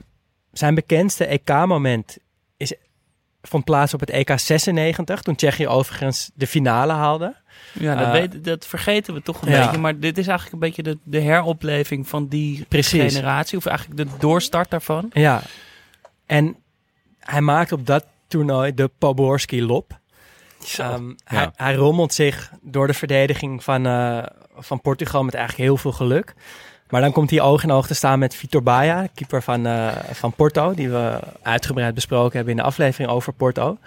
Speaker 4: zijn bekendste EK-moment vond plaats op het EK 96, toen Tsjechië overigens de finale haalde.
Speaker 2: Ja, dat,
Speaker 4: Eh,
Speaker 2: weet, dat vergeten we toch een
Speaker 4: ja.
Speaker 2: beetje. Maar dit is eigenlijk een beetje de, de heropleving van die
Speaker 4: Precies.
Speaker 2: generatie. Of eigenlijk de doorstart daarvan.
Speaker 4: Ja. En hij maakt op dat toernooi de Poborski-lop. Ehm, hij, hij rommelt zich door de verdediging van, eh, van Portugal met eigenlijk heel veel geluk. Maar dan komt hij oog in oog te staan met Vitor Baia, keeper van, eh, van Porto, die we uitgebreid besproken hebben in de aflevering over Porto.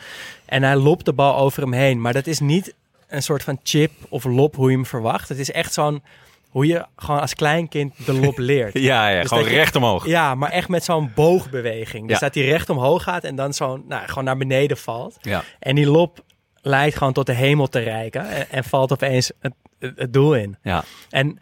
Speaker 4: En hij lopt de bal over hem heen. Maar dat is niet een soort van chip of lop hoe je hem verwacht. Het is echt zo'n hoe je gewoon als kleinkind de lop leert.
Speaker 3: Ja, ja
Speaker 4: Dus
Speaker 3: gewoon
Speaker 4: je-
Speaker 3: recht omhoog.
Speaker 4: Ja, maar echt met zo'n boogbeweging. Dus
Speaker 3: Ja.
Speaker 4: dat hij recht omhoog gaat en dan zo nou, gewoon naar beneden valt.
Speaker 3: Ja.
Speaker 4: En die lop lijkt gewoon tot de hemel te reiken. En, en valt opeens het, het, het doel in.
Speaker 3: Ja.
Speaker 4: En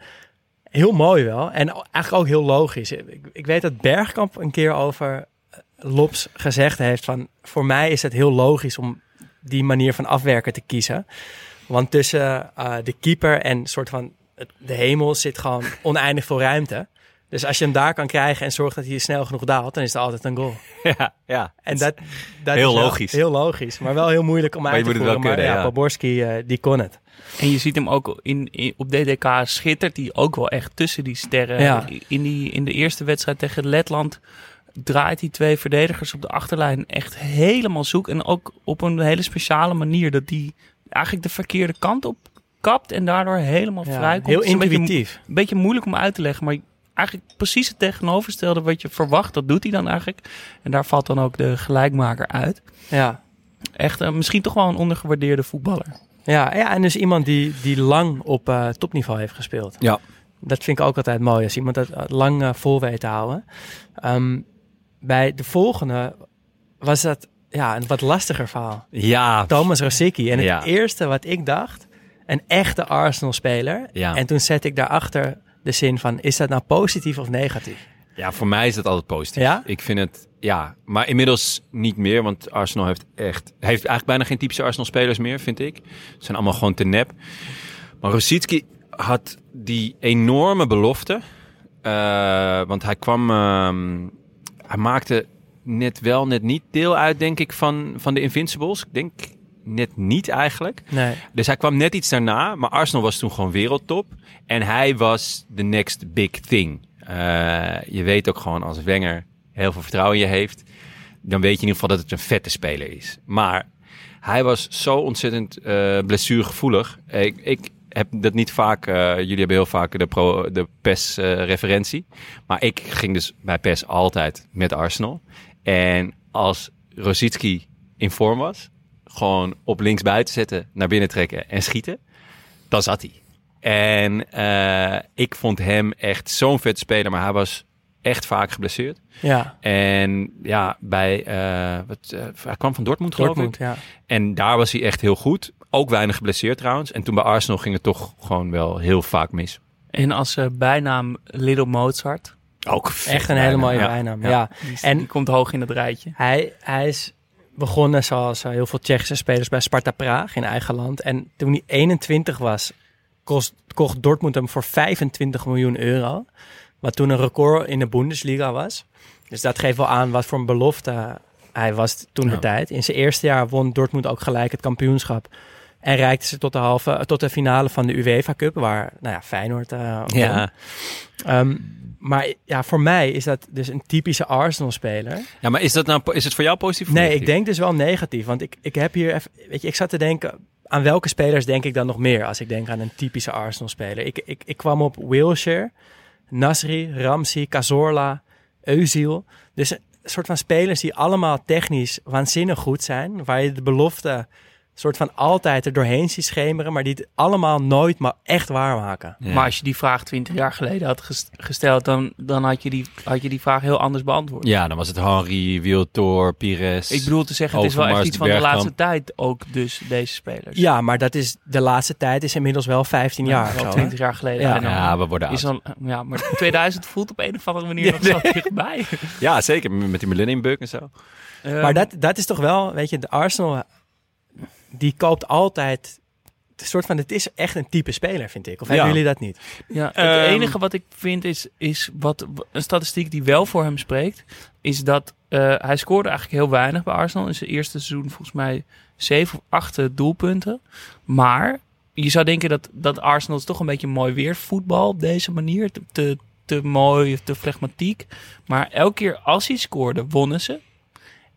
Speaker 4: heel mooi wel. En eigenlijk ook heel logisch. Ik, ik weet dat Bergkamp een keer over eh, Lops gezegd heeft van... Voor mij is het heel logisch om die manier van afwerken te kiezen. Want tussen eh, de keeper en soort van het- de hemel zit gewoon oneindig veel ruimte. Dus als je hem daar kan krijgen en zorgt dat hij snel genoeg daalt, dan is het altijd een goal.
Speaker 3: Ja, ja.
Speaker 4: En dat, dat
Speaker 3: Heel
Speaker 4: is
Speaker 3: logisch.
Speaker 4: Heel logisch, maar wel heel moeilijk om
Speaker 3: Maar
Speaker 4: uit
Speaker 3: je
Speaker 4: te
Speaker 3: moet het
Speaker 4: voeren.
Speaker 3: wel
Speaker 4: maar
Speaker 3: kunnen,
Speaker 4: ja,
Speaker 3: ja.
Speaker 4: Eh, die kon het.
Speaker 2: En je ziet hem ook in, in- op DDK schittert hij ook wel echt tussen die sterren.
Speaker 4: Ja.
Speaker 2: In, die, in de eerste wedstrijd tegen Letland draait hij twee verdedigers op de achterlijn echt helemaal zoek. En ook op een hele speciale manier dat die eigenlijk de verkeerde kant op kapt en daardoor helemaal
Speaker 4: Ja,
Speaker 2: vrij komt.
Speaker 4: heel
Speaker 2: een
Speaker 4: intuïtief.
Speaker 2: Een beetje moeilijk om uit te leggen, maar eigenlijk precies het tegenovergestelde wat je verwacht, dat doet hij dan eigenlijk. En daar valt dan ook de gelijkmaker uit.
Speaker 4: Ja.
Speaker 2: Echt eh, misschien toch wel een ondergewaardeerde voetballer.
Speaker 4: Ja, ja, en dus iemand die, die lang op eh, topniveau heeft gespeeld.
Speaker 3: Ja.
Speaker 4: Dat vind ik ook altijd mooi, als iemand dat eh, lang eh, vol weet te houden. Ehm, bij de volgende was dat ja, een wat lastiger verhaal.
Speaker 3: Ja.
Speaker 4: Thomas Rosicki. En het
Speaker 3: Ja.
Speaker 4: eerste wat ik dacht, een echte Arsenal-speler.
Speaker 3: Ja.
Speaker 4: En toen zet ik daarachter de zin van, is dat nou positief of negatief?
Speaker 3: ja, voor mij is dat altijd positief.
Speaker 4: Ja?
Speaker 3: Ik vind het, ja. Maar inmiddels niet meer, want Arsenal heeft echt... Heeft eigenlijk bijna geen typische Arsenal-spelers meer, vind ik. Ze zijn allemaal gewoon te nep. Maar Rosicki had die enorme belofte. eh, want hij kwam... ehm, hij maakte net wel, net niet deel uit, denk ik, van, van de Invincibles. Ik denk net niet eigenlijk.
Speaker 4: Nee.
Speaker 3: Dus hij kwam net iets daarna, maar Arsenal was toen gewoon wereldtop. En hij was the next big thing. Eh, je weet ook gewoon als Wenger heel veel vertrouwen in je heeft, dan weet je in ieder geval dat het een vette speler is. Maar hij was zo ontzettend eh blessuregevoelig. Ik, ik heb dat niet vaak, eh, jullie hebben heel vaak de, pro, de PES-referentie. maar ik ging dus bij PES altijd met Arsenal. En als Rosicki in vorm was, gewoon op links buiten zetten, naar binnen trekken en schieten, dan zat hij. En eh, ik vond hem echt zo'n vet speler, maar hij was echt vaak geblesseerd.
Speaker 4: Ja,
Speaker 3: En ja, bij, eh, wat, eh, hij kwam van Dortmund, geloof
Speaker 4: Dortmund,
Speaker 3: ik.
Speaker 4: ja.
Speaker 3: En daar was hij echt heel goed. Ook weinig geblesseerd trouwens. En toen bij Arsenal ging het toch gewoon wel heel vaak mis.
Speaker 2: En als bijnaam Little Mozart.
Speaker 3: Ook
Speaker 4: Echt een hele mooie
Speaker 3: ja.
Speaker 4: bijnaam,
Speaker 3: Ja.
Speaker 4: ja.
Speaker 2: Die,
Speaker 4: En-
Speaker 2: die komt hoog in het rijtje.
Speaker 4: Hij, hij is begonnen zoals eh, heel veel Tsjechische spelers bij Sparta Praag in eigen land. En toen hij 21 was, kost, kocht Dortmund hem voor 25 miljoen euro. Wat toen een record in de Bundesliga was. Dus dat geeft wel aan wat voor een belofte hij was toen de
Speaker 3: Ja.
Speaker 4: tijd. In zijn eerste jaar won Dortmund ook gelijk het kampioenschap. En reikte ze tot de, halve, tot de finale van de UEFA Cup, waar nou ja, Feyenoord won.
Speaker 3: Ja.
Speaker 4: Ehm, maar ja, voor mij is dat dus een typische Arsenal-speler.
Speaker 3: ja, maar is, dat nou, is het voor jou positief? of
Speaker 4: Nee,
Speaker 3: negatief?
Speaker 4: ik denk dus wel negatief. Want ik, ik heb hier even, weet je, ik zat te denken, aan welke spelers denk ik dan nog meer als ik denk aan een typische Arsenal-speler? Ik, ik, ik kwam op Wilshere, Nasri, Ramsey, Cazorla, Özil. Dus een soort van spelers die allemaal technisch waanzinnig goed zijn, waar je de belofte soort van altijd er doorheen ziet schemeren, maar die het allemaal nooit maar echt waarmaken.
Speaker 3: Ja.
Speaker 2: Maar als je die vraag 20 jaar geleden had ges- gesteld, dan, dan had, je die, had je die vraag heel anders beantwoord.
Speaker 3: Ja, dan was het Henry, Wiltor, Pires.
Speaker 2: Ik bedoel te zeggen, het is wel echt iets van de laatste tijd ook dus deze spelers.
Speaker 4: Ja, maar dat is de laatste tijd is inmiddels wel 15 jaar.
Speaker 2: Wel
Speaker 4: zo, hè?
Speaker 2: 20 jaar geleden.
Speaker 4: Ja.
Speaker 2: En dan
Speaker 3: Ja, we worden
Speaker 2: is
Speaker 3: oud.
Speaker 2: al, ja, maar 2000 voelt op een of andere manier nog zo dichtbij.
Speaker 3: Ja, zeker. Met die Millennium Bug en zo.
Speaker 2: Ehm,
Speaker 4: Maar dat, dat is toch wel, weet je, de Arsenal, die koopt altijd, een soort van, het is echt een type speler, vind ik. Of hebben
Speaker 3: Ja.
Speaker 4: jullie dat niet?
Speaker 2: Ja, het
Speaker 3: Ehm,
Speaker 2: enige wat ik vind is, is wat, een statistiek die wel voor hem spreekt, is dat eh, hij scoorde eigenlijk heel weinig bij Arsenal. In zijn eerste seizoen volgens mij zeven of acht eh, doelpunten. Maar je zou denken dat, dat Arsenal is toch een beetje mooi weer voetbal op deze manier. Te, te, te mooi, te flegmatiek. Maar elke keer als hij scoorde, wonnen ze.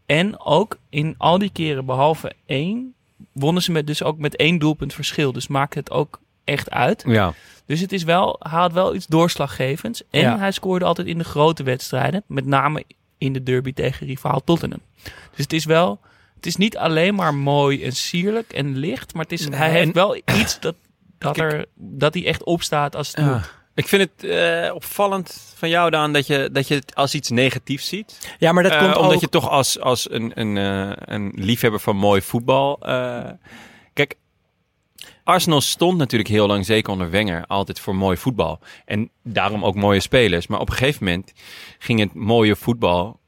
Speaker 2: En ook in al die keren behalve één, wonnen ze met, dus ook met één doelpunt verschil. Dus maakt het ook echt uit.
Speaker 3: Ja.
Speaker 2: Dus het is wel, hij had wel iets doorslaggevends. En
Speaker 4: Ja.
Speaker 2: hij scoorde altijd in de grote wedstrijden. Met name in de derby tegen rivaal Tottenham. Dus het is wel, het is niet alleen maar mooi en sierlijk en licht. Maar het is, hij heeft wel iets dat, dat,
Speaker 3: Kijk.
Speaker 2: er, dat hij echt opstaat als het
Speaker 3: Ja.
Speaker 2: moet.
Speaker 3: Ik vind het eh, opvallend van jou, Daan, dat je, dat je het als iets negatiefs ziet.
Speaker 4: Ja, maar dat
Speaker 3: Eh,
Speaker 4: komt
Speaker 3: omdat
Speaker 4: ook...
Speaker 3: je toch als, als een, een, eh, een liefhebber van mooi voetbal. kijk, Arsenal stond natuurlijk heel lang, zeker onder Wenger, altijd voor mooi voetbal. En daarom ook mooie spelers. Maar op een gegeven moment ging het mooie voetbal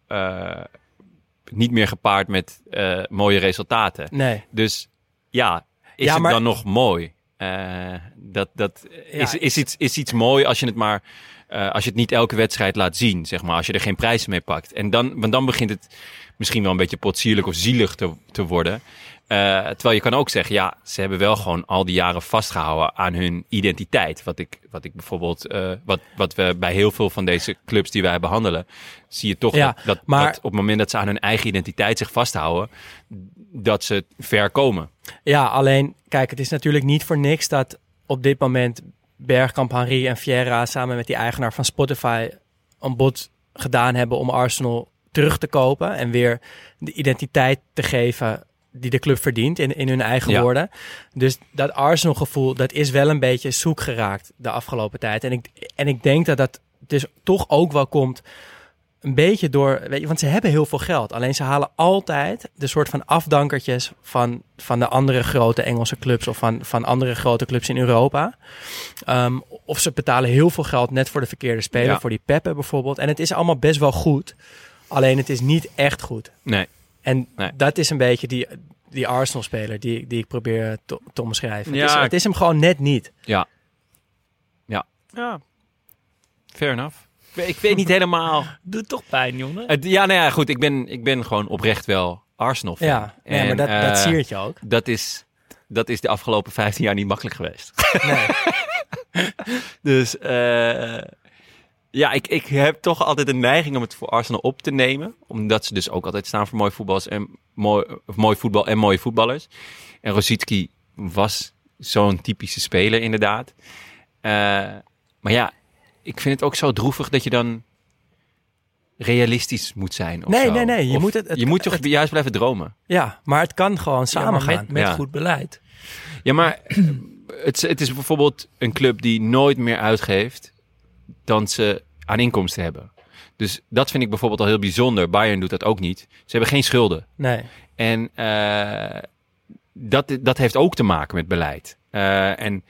Speaker 3: niet meer gepaard met mooie resultaten.
Speaker 4: Nee.
Speaker 3: Dus ja, is
Speaker 4: Ja,
Speaker 3: het dan nog mooi? Eh, dat dat
Speaker 4: Ja,
Speaker 3: is, is, iets, is iets mooi als je het maar eh, als je het niet elke wedstrijd laat zien, zeg maar, als je er geen prijzen mee pakt. En dan, want dan begint het misschien wel een beetje potsierlijk of zielig te, te worden. Eh, terwijl je kan ook zeggen, ja, ze hebben wel gewoon al die jaren vastgehouden aan hun identiteit. Wat ik, wat ik bijvoorbeeld, eh, wat, wat we bij heel veel van deze clubs die wij behandelen, zie je toch
Speaker 4: Ja,
Speaker 3: dat, dat,
Speaker 4: maar-
Speaker 3: dat op het moment dat ze aan hun eigen identiteit zich vasthouden, dat ze ver komen.
Speaker 4: Ja, alleen, kijk, het is natuurlijk niet voor niks dat op dit moment Bergkamp, Henry en Vieira samen met die eigenaar van Spotify een bod gedaan hebben om Arsenal terug te kopen en weer de identiteit te geven die de club verdient in, in hun eigen
Speaker 3: Ja.
Speaker 4: woorden. Dus dat Arsenal gevoel, dat is wel een beetje zoek geraakt de afgelopen tijd. En ik, en ik denk dat dat dus toch ook wel komt een beetje door, weet je, want ze hebben heel veel geld. Alleen ze halen altijd de soort van afdankertjes van, van de andere grote Engelse clubs of van, van andere grote clubs in Europa. Ehm, of ze betalen heel veel geld net voor de verkeerde speler,
Speaker 3: Ja.
Speaker 4: voor die Pepe bijvoorbeeld. En het is allemaal best wel goed. Alleen het is niet echt goed.
Speaker 3: Nee.
Speaker 4: En
Speaker 3: Nee.
Speaker 4: dat is een beetje die, die Arsenal-speler die, die ik probeer te, te omschrijven. het,
Speaker 3: Ja,
Speaker 4: is, het is hem gewoon net niet.
Speaker 3: Ja. Ja. Ja. Fair enough. Ik weet, ik weet niet helemaal.
Speaker 2: Doet toch pijn, jongen?
Speaker 3: Het- ja, nou ja, goed. Ik ben, ik ben gewoon oprecht wel Arsenal fan.
Speaker 4: Ja, nee, maar dat, dat siert je ook.
Speaker 3: Dat is, dat is de afgelopen 15 jaar niet makkelijk geweest.
Speaker 4: Nee.
Speaker 3: Dus, eh, Ja, ik, ik heb toch altijd een neiging om het voor Arsenal op te nemen. Omdat ze dus ook altijd staan voor mooi, voetbals en mooi, of mooi voetbal en mooie voetballers. En Rosicki was zo'n typische speler inderdaad. Eh, maar ja, ik vind het ook zo droevig dat je dan realistisch moet zijn. of
Speaker 4: Nee,
Speaker 3: zo.
Speaker 4: nee, nee, je
Speaker 3: Of
Speaker 4: moet het- het-
Speaker 3: je moet toch
Speaker 4: het-
Speaker 3: juist blijven dromen.
Speaker 4: Ja, maar het kan gewoon
Speaker 2: Ja,
Speaker 4: samen gaan.
Speaker 2: met, met
Speaker 3: Ja.
Speaker 2: goed beleid.
Speaker 3: Ja, maar het, het is bijvoorbeeld een club die nooit meer uitgeeft dan ze aan inkomsten hebben. Dus dat vind ik bijvoorbeeld al heel bijzonder. Bayern doet dat ook niet. Ze hebben geen schulden.
Speaker 4: Nee.
Speaker 3: En eh, dat, dat heeft ook te maken met beleid. Eh, en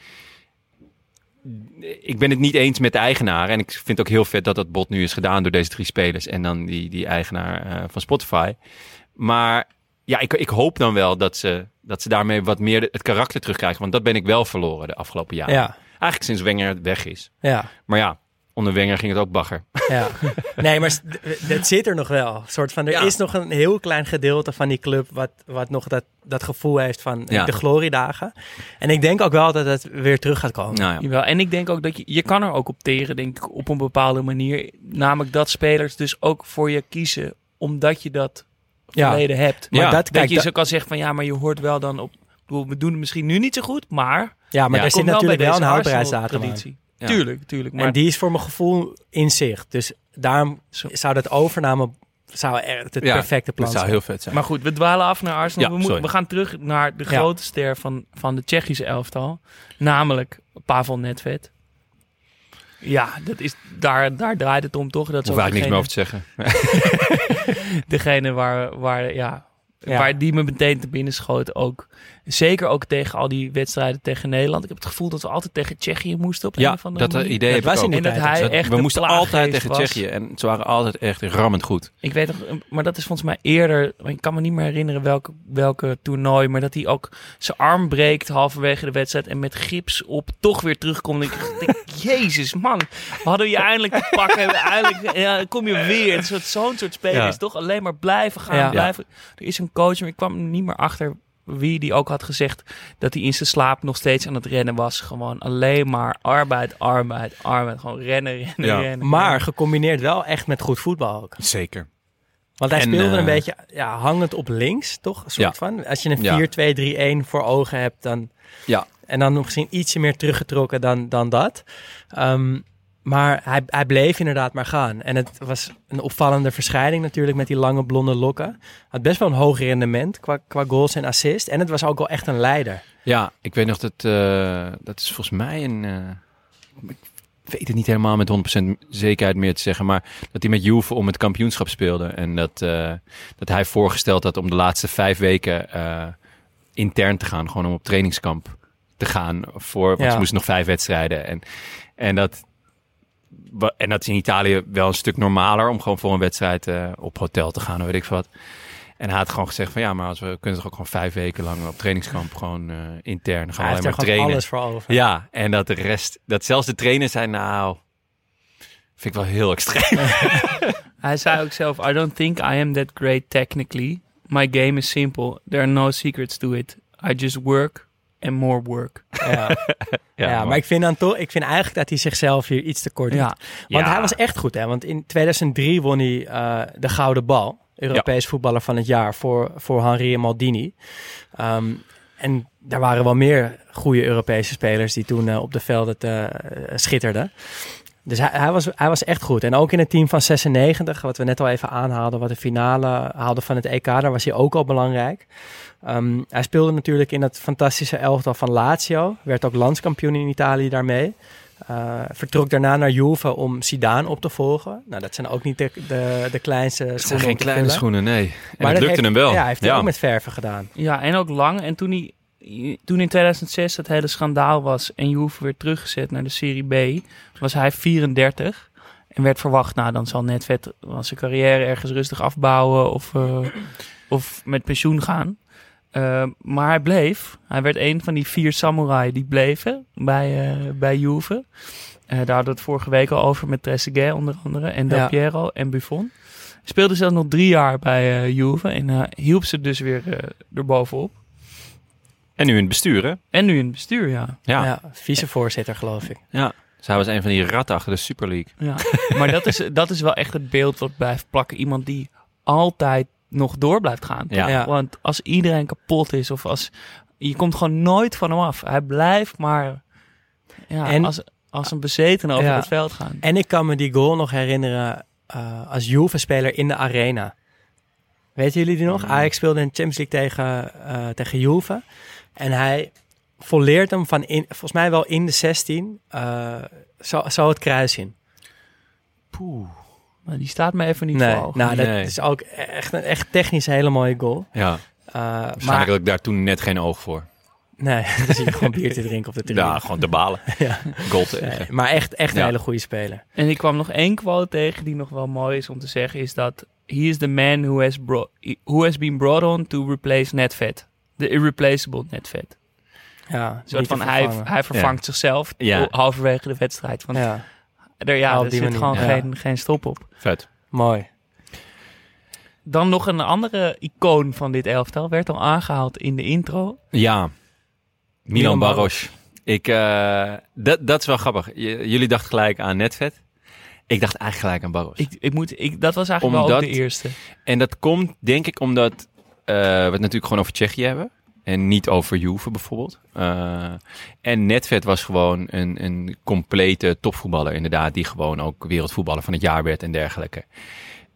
Speaker 3: ik ben het niet eens met de eigenaar. En ik vind ook heel vet dat dat bod nu is gedaan door deze drie spelers. En dan die, die eigenaar eh, van Spotify. Maar ja, ik, ik hoop dan wel dat ze, dat ze daarmee wat meer het karakter terugkrijgen. Want dat ben ik wel verloren de afgelopen jaren.
Speaker 4: Ja,
Speaker 3: Eigenlijk sinds Wenger weg is.
Speaker 4: ja,
Speaker 3: Maar ja, onder Wenger ging het ook bagger.
Speaker 4: ja. Nee, maar s- d- het zit er nog wel. Een soort van, er
Speaker 3: Ja.
Speaker 4: is nog een heel klein gedeelte van die club wat, wat nog dat, dat gevoel heeft van
Speaker 3: Ja.
Speaker 4: de gloriedagen. En ik denk ook wel dat het weer terug gaat komen.
Speaker 3: Nou ja.
Speaker 2: Jawel, en ik denk ook dat je, je kan er ook op teren, denk ik, op een bepaalde manier. Namelijk dat spelers dus ook voor je kiezen, omdat je dat
Speaker 4: Ja.
Speaker 2: verleden hebt.
Speaker 4: Maar
Speaker 3: Ja.
Speaker 4: dat,
Speaker 2: dat
Speaker 4: kijk,
Speaker 2: je
Speaker 4: dat-
Speaker 2: zo kan zeggen van ja, maar je hoort wel dan op. ik bedoel, We doen het misschien nu niet zo goed, maar.
Speaker 4: ja, maar
Speaker 3: Ja,
Speaker 4: er zit
Speaker 2: wel
Speaker 4: natuurlijk wel een houdbaarheidsdatum aan.
Speaker 3: Ja.
Speaker 2: Tuurlijk, tuurlijk. Maar
Speaker 4: En die is voor mijn gevoel in zicht. Dus daarom
Speaker 2: Zo.
Speaker 4: zou dat overname zou echt het
Speaker 3: Ja,
Speaker 4: perfecte plan
Speaker 3: Dat zou
Speaker 4: zijn.
Speaker 3: heel vet zijn.
Speaker 2: Maar goed, we dwalen af naar Arsenal.
Speaker 3: Ja,
Speaker 2: we, moeten, we gaan terug naar de
Speaker 4: Ja.
Speaker 2: grote ster van, van de Tsjechische elftal. Namelijk Pavel Nedved. Ja, dat is, daar, daar draait het om toch? Dat is
Speaker 3: eigenlijk niks meer over te zeggen.
Speaker 2: degene waar, waar, ja,
Speaker 4: Ja.
Speaker 2: waar die me meteen te binnen schoot. Ook. Zeker ook tegen al die wedstrijden tegen Nederland. Ik heb het gevoel dat we altijd tegen Tsjechië moesten op een
Speaker 3: Ja,
Speaker 2: of andere
Speaker 3: dat
Speaker 2: manier.
Speaker 3: idee
Speaker 4: Dat was
Speaker 3: ik ook.
Speaker 4: in
Speaker 2: En dat
Speaker 4: tijd
Speaker 2: hij echt
Speaker 3: we moesten altijd tegen
Speaker 2: was.
Speaker 3: Tsjechië en ze waren altijd echt rammend goed.
Speaker 2: Ik weet nog, maar dat is volgens mij eerder. Ik kan me niet meer herinneren welke, welke toernooi. Maar dat hij ook zijn arm breekt halverwege de wedstrijd. En met gips op toch weer terugkomt. En ik denk, Jezus man, we hadden je eindelijk te pakken. En eindelijk ja, kom je weer. Soort- Zo'n soort speler
Speaker 3: Ja.
Speaker 2: is toch alleen maar blijven gaan.
Speaker 4: Ja.
Speaker 2: Blijven. Er is een coach, maar ik kwam niet meer achter wie die ook had gezegd dat hij in zijn slaap nog steeds aan het rennen was. Gewoon alleen maar arbeid, arbeid, arbeid. Gewoon rennen, rennen,
Speaker 3: Ja.
Speaker 2: rennen.
Speaker 4: Maar gecombineerd wel echt met goed voetbal ook.
Speaker 3: Zeker.
Speaker 4: Want hij
Speaker 3: En,
Speaker 4: speelde een
Speaker 3: eh,
Speaker 4: beetje ja, hangend op links, toch? Een soort
Speaker 3: Ja.
Speaker 4: van. Als je een
Speaker 3: Ja.
Speaker 4: 4-2-3-1 voor ogen hebt, dan...
Speaker 3: Ja.
Speaker 4: En dan misschien ietsje meer teruggetrokken dan, dan dat. Ehm, maar hij, hij bleef inderdaad maar gaan. En het was een opvallende verschijning natuurlijk met die lange blonde lokken. Had best wel een hoog rendement qua, qua goals en assist. En het was ook wel echt een leider.
Speaker 3: Ja, ik weet nog dat, eh, dat is volgens mij een... eh, ik weet het niet helemaal met 100% zekerheid meer te zeggen, maar dat hij met Juve om het kampioenschap speelde. En dat, eh, dat hij voorgesteld had om de laatste vijf weken intern te gaan, gewoon om op trainingskamp te gaan. Voor, want
Speaker 4: Ja.
Speaker 3: ze moesten nog vijf wedstrijden. En, en, dat, en dat is in Italië wel een stuk normaler om gewoon voor een wedstrijd eh, op hotel te gaan, of weet ik veel wat. En hij had gewoon gezegd van ja, maar als we kunnen toch ook gewoon vijf weken lang op trainingskamp gewoon eh, intern gaan
Speaker 4: Hij
Speaker 3: alleen
Speaker 4: heeft
Speaker 3: maar trainen.
Speaker 4: alles voor over.
Speaker 3: Ja, en dat de rest, dat zelfs de trainers zijn nou, vind ik wel heel extreem.
Speaker 2: Hij zei ook zelf: I don't think I am that great technically. My game is simple. There are no secrets to it. I just work and more work.
Speaker 4: Ja. Ja, maar ik vind, dan toch, ik vind eigenlijk dat hij zichzelf hier iets te kort doet.
Speaker 2: Ja,
Speaker 4: Want
Speaker 3: Ja.
Speaker 4: hij was echt goed, hè? Want in 2003 won hij eh, de Gouden Bal. Europees voetballer van het jaar voor, voor Henri en Maldini. Ehm, en daar waren wel meer goede Europese spelers die toen eh, op de velden eh, schitterden. Dus hij, hij, was, hij was echt goed. En ook in het team van 96, wat we net al even aanhaalden, wat de finale haalde van het EK, daar was hij ook al belangrijk. Ehm, hij speelde natuurlijk in het fantastische elftal van Lazio. Werd ook landskampioen in Italië daarmee. Eh, vertrok daarna naar Juve om Zidane op te volgen. Nou, dat zijn ook niet de, de, de kleinste
Speaker 3: Het zijn
Speaker 4: schoenen.
Speaker 3: geen kleine
Speaker 4: vullen.
Speaker 3: schoenen, nee. En
Speaker 4: Maar
Speaker 3: het
Speaker 4: dat
Speaker 3: lukte
Speaker 4: heeft-
Speaker 3: hem wel.
Speaker 4: Ja, hij heeft het ook met verven gedaan.
Speaker 2: ja, en ook lang. En toen, hij, toen in 2006 het hele schandaal was en Juve werd teruggezet naar de Serie B, was hij 34. En werd verwacht, nou dan zal Netvet wel zijn carrière ergens rustig afbouwen of, eh, of met pensioen gaan. Eh, maar hij bleef. Hij werd een van die vier samurai die bleven bij, eh, bij Juve. Eh, daar hadden we het vorige week al over met Trezeguet onder andere. En Del
Speaker 4: Ja.
Speaker 2: Piero en Buffon. Speelde zelfs nog drie jaar bij eh, Juve. En eh, hielp ze dus weer eh erbovenop.
Speaker 3: En nu in het bestuur, hè?
Speaker 2: En nu in het bestuur, ja.
Speaker 3: Ja.
Speaker 4: Ja, vicevoorzitter geloof ik.
Speaker 3: Ja. Zij was een van die ratten achter de Super League.
Speaker 2: Ja. maar dat is, dat is wel echt het beeld wat blijft plakken. Iemand die altijd nog door blijft gaan.
Speaker 3: Ja.
Speaker 4: Ja.
Speaker 2: Want als iedereen kapot is of als... Je komt gewoon nooit van hem af. Hij blijft maar ja,
Speaker 4: En-
Speaker 2: als, als een bezeten over
Speaker 4: Ja.
Speaker 2: het veld gaan.
Speaker 4: En ik kan me die goal nog herinneren eh, als Juve-speler in de arena. Weten jullie die nog?
Speaker 3: Mm.
Speaker 4: Ajax speelde in de Champions League tegen, eh, tegen Juve. En hij volleert hem van in, volgens mij wel in de 16, eh, zo, zo het kruis in.
Speaker 2: Maar die staat me even niet
Speaker 4: nee,
Speaker 2: voor ogen.
Speaker 4: nou, dat
Speaker 3: Nee.
Speaker 4: is ook echt een echt technisch een hele mooie goal.
Speaker 3: Ja,
Speaker 4: Eh,
Speaker 3: waarschijnlijk
Speaker 4: maar
Speaker 3: had ik daar toen net geen oog voor.
Speaker 4: nee, dan zie je gewoon bier te drinken op de tribune.
Speaker 3: Ja, gewoon te balen.
Speaker 4: Ja.
Speaker 3: Goal.
Speaker 4: Nee, maar echt, echt een
Speaker 3: Ja.
Speaker 4: hele goede speler.
Speaker 2: En ik kwam nog één quote tegen die nog wel mooi is om te zeggen. Is dat... He is the man who has, bro- who has been brought on to replace Netvet. The irreplaceable Netvet.
Speaker 4: Ja,
Speaker 2: soort van hij, hij vervangt zichzelf
Speaker 3: Ja.
Speaker 2: halverwege de wedstrijd. Want
Speaker 4: Ja,
Speaker 2: er, ja, er zit
Speaker 4: manier,
Speaker 2: gewoon
Speaker 4: ja.
Speaker 2: geen, geen stop op.
Speaker 3: Vet.
Speaker 4: mooi.
Speaker 2: Dan nog een andere icoon van dit elftal. Werd al aangehaald in de intro.
Speaker 3: Ja, Milan
Speaker 2: Milan
Speaker 3: Baros. Ik, eh, dat, dat is wel grappig. J- jullie dachten gelijk aan Netvet. Ik dacht eigenlijk gelijk aan Baros.
Speaker 2: Ik, ik moet, ik, dat was eigenlijk wel ook de eerste.
Speaker 3: En dat komt denk ik omdat eh, we het natuurlijk gewoon over Tsjechië hebben. En niet over Juve bijvoorbeeld. Eh, en Netvet was gewoon een, een complete topvoetballer inderdaad. Die gewoon ook wereldvoetballer van het jaar werd en dergelijke.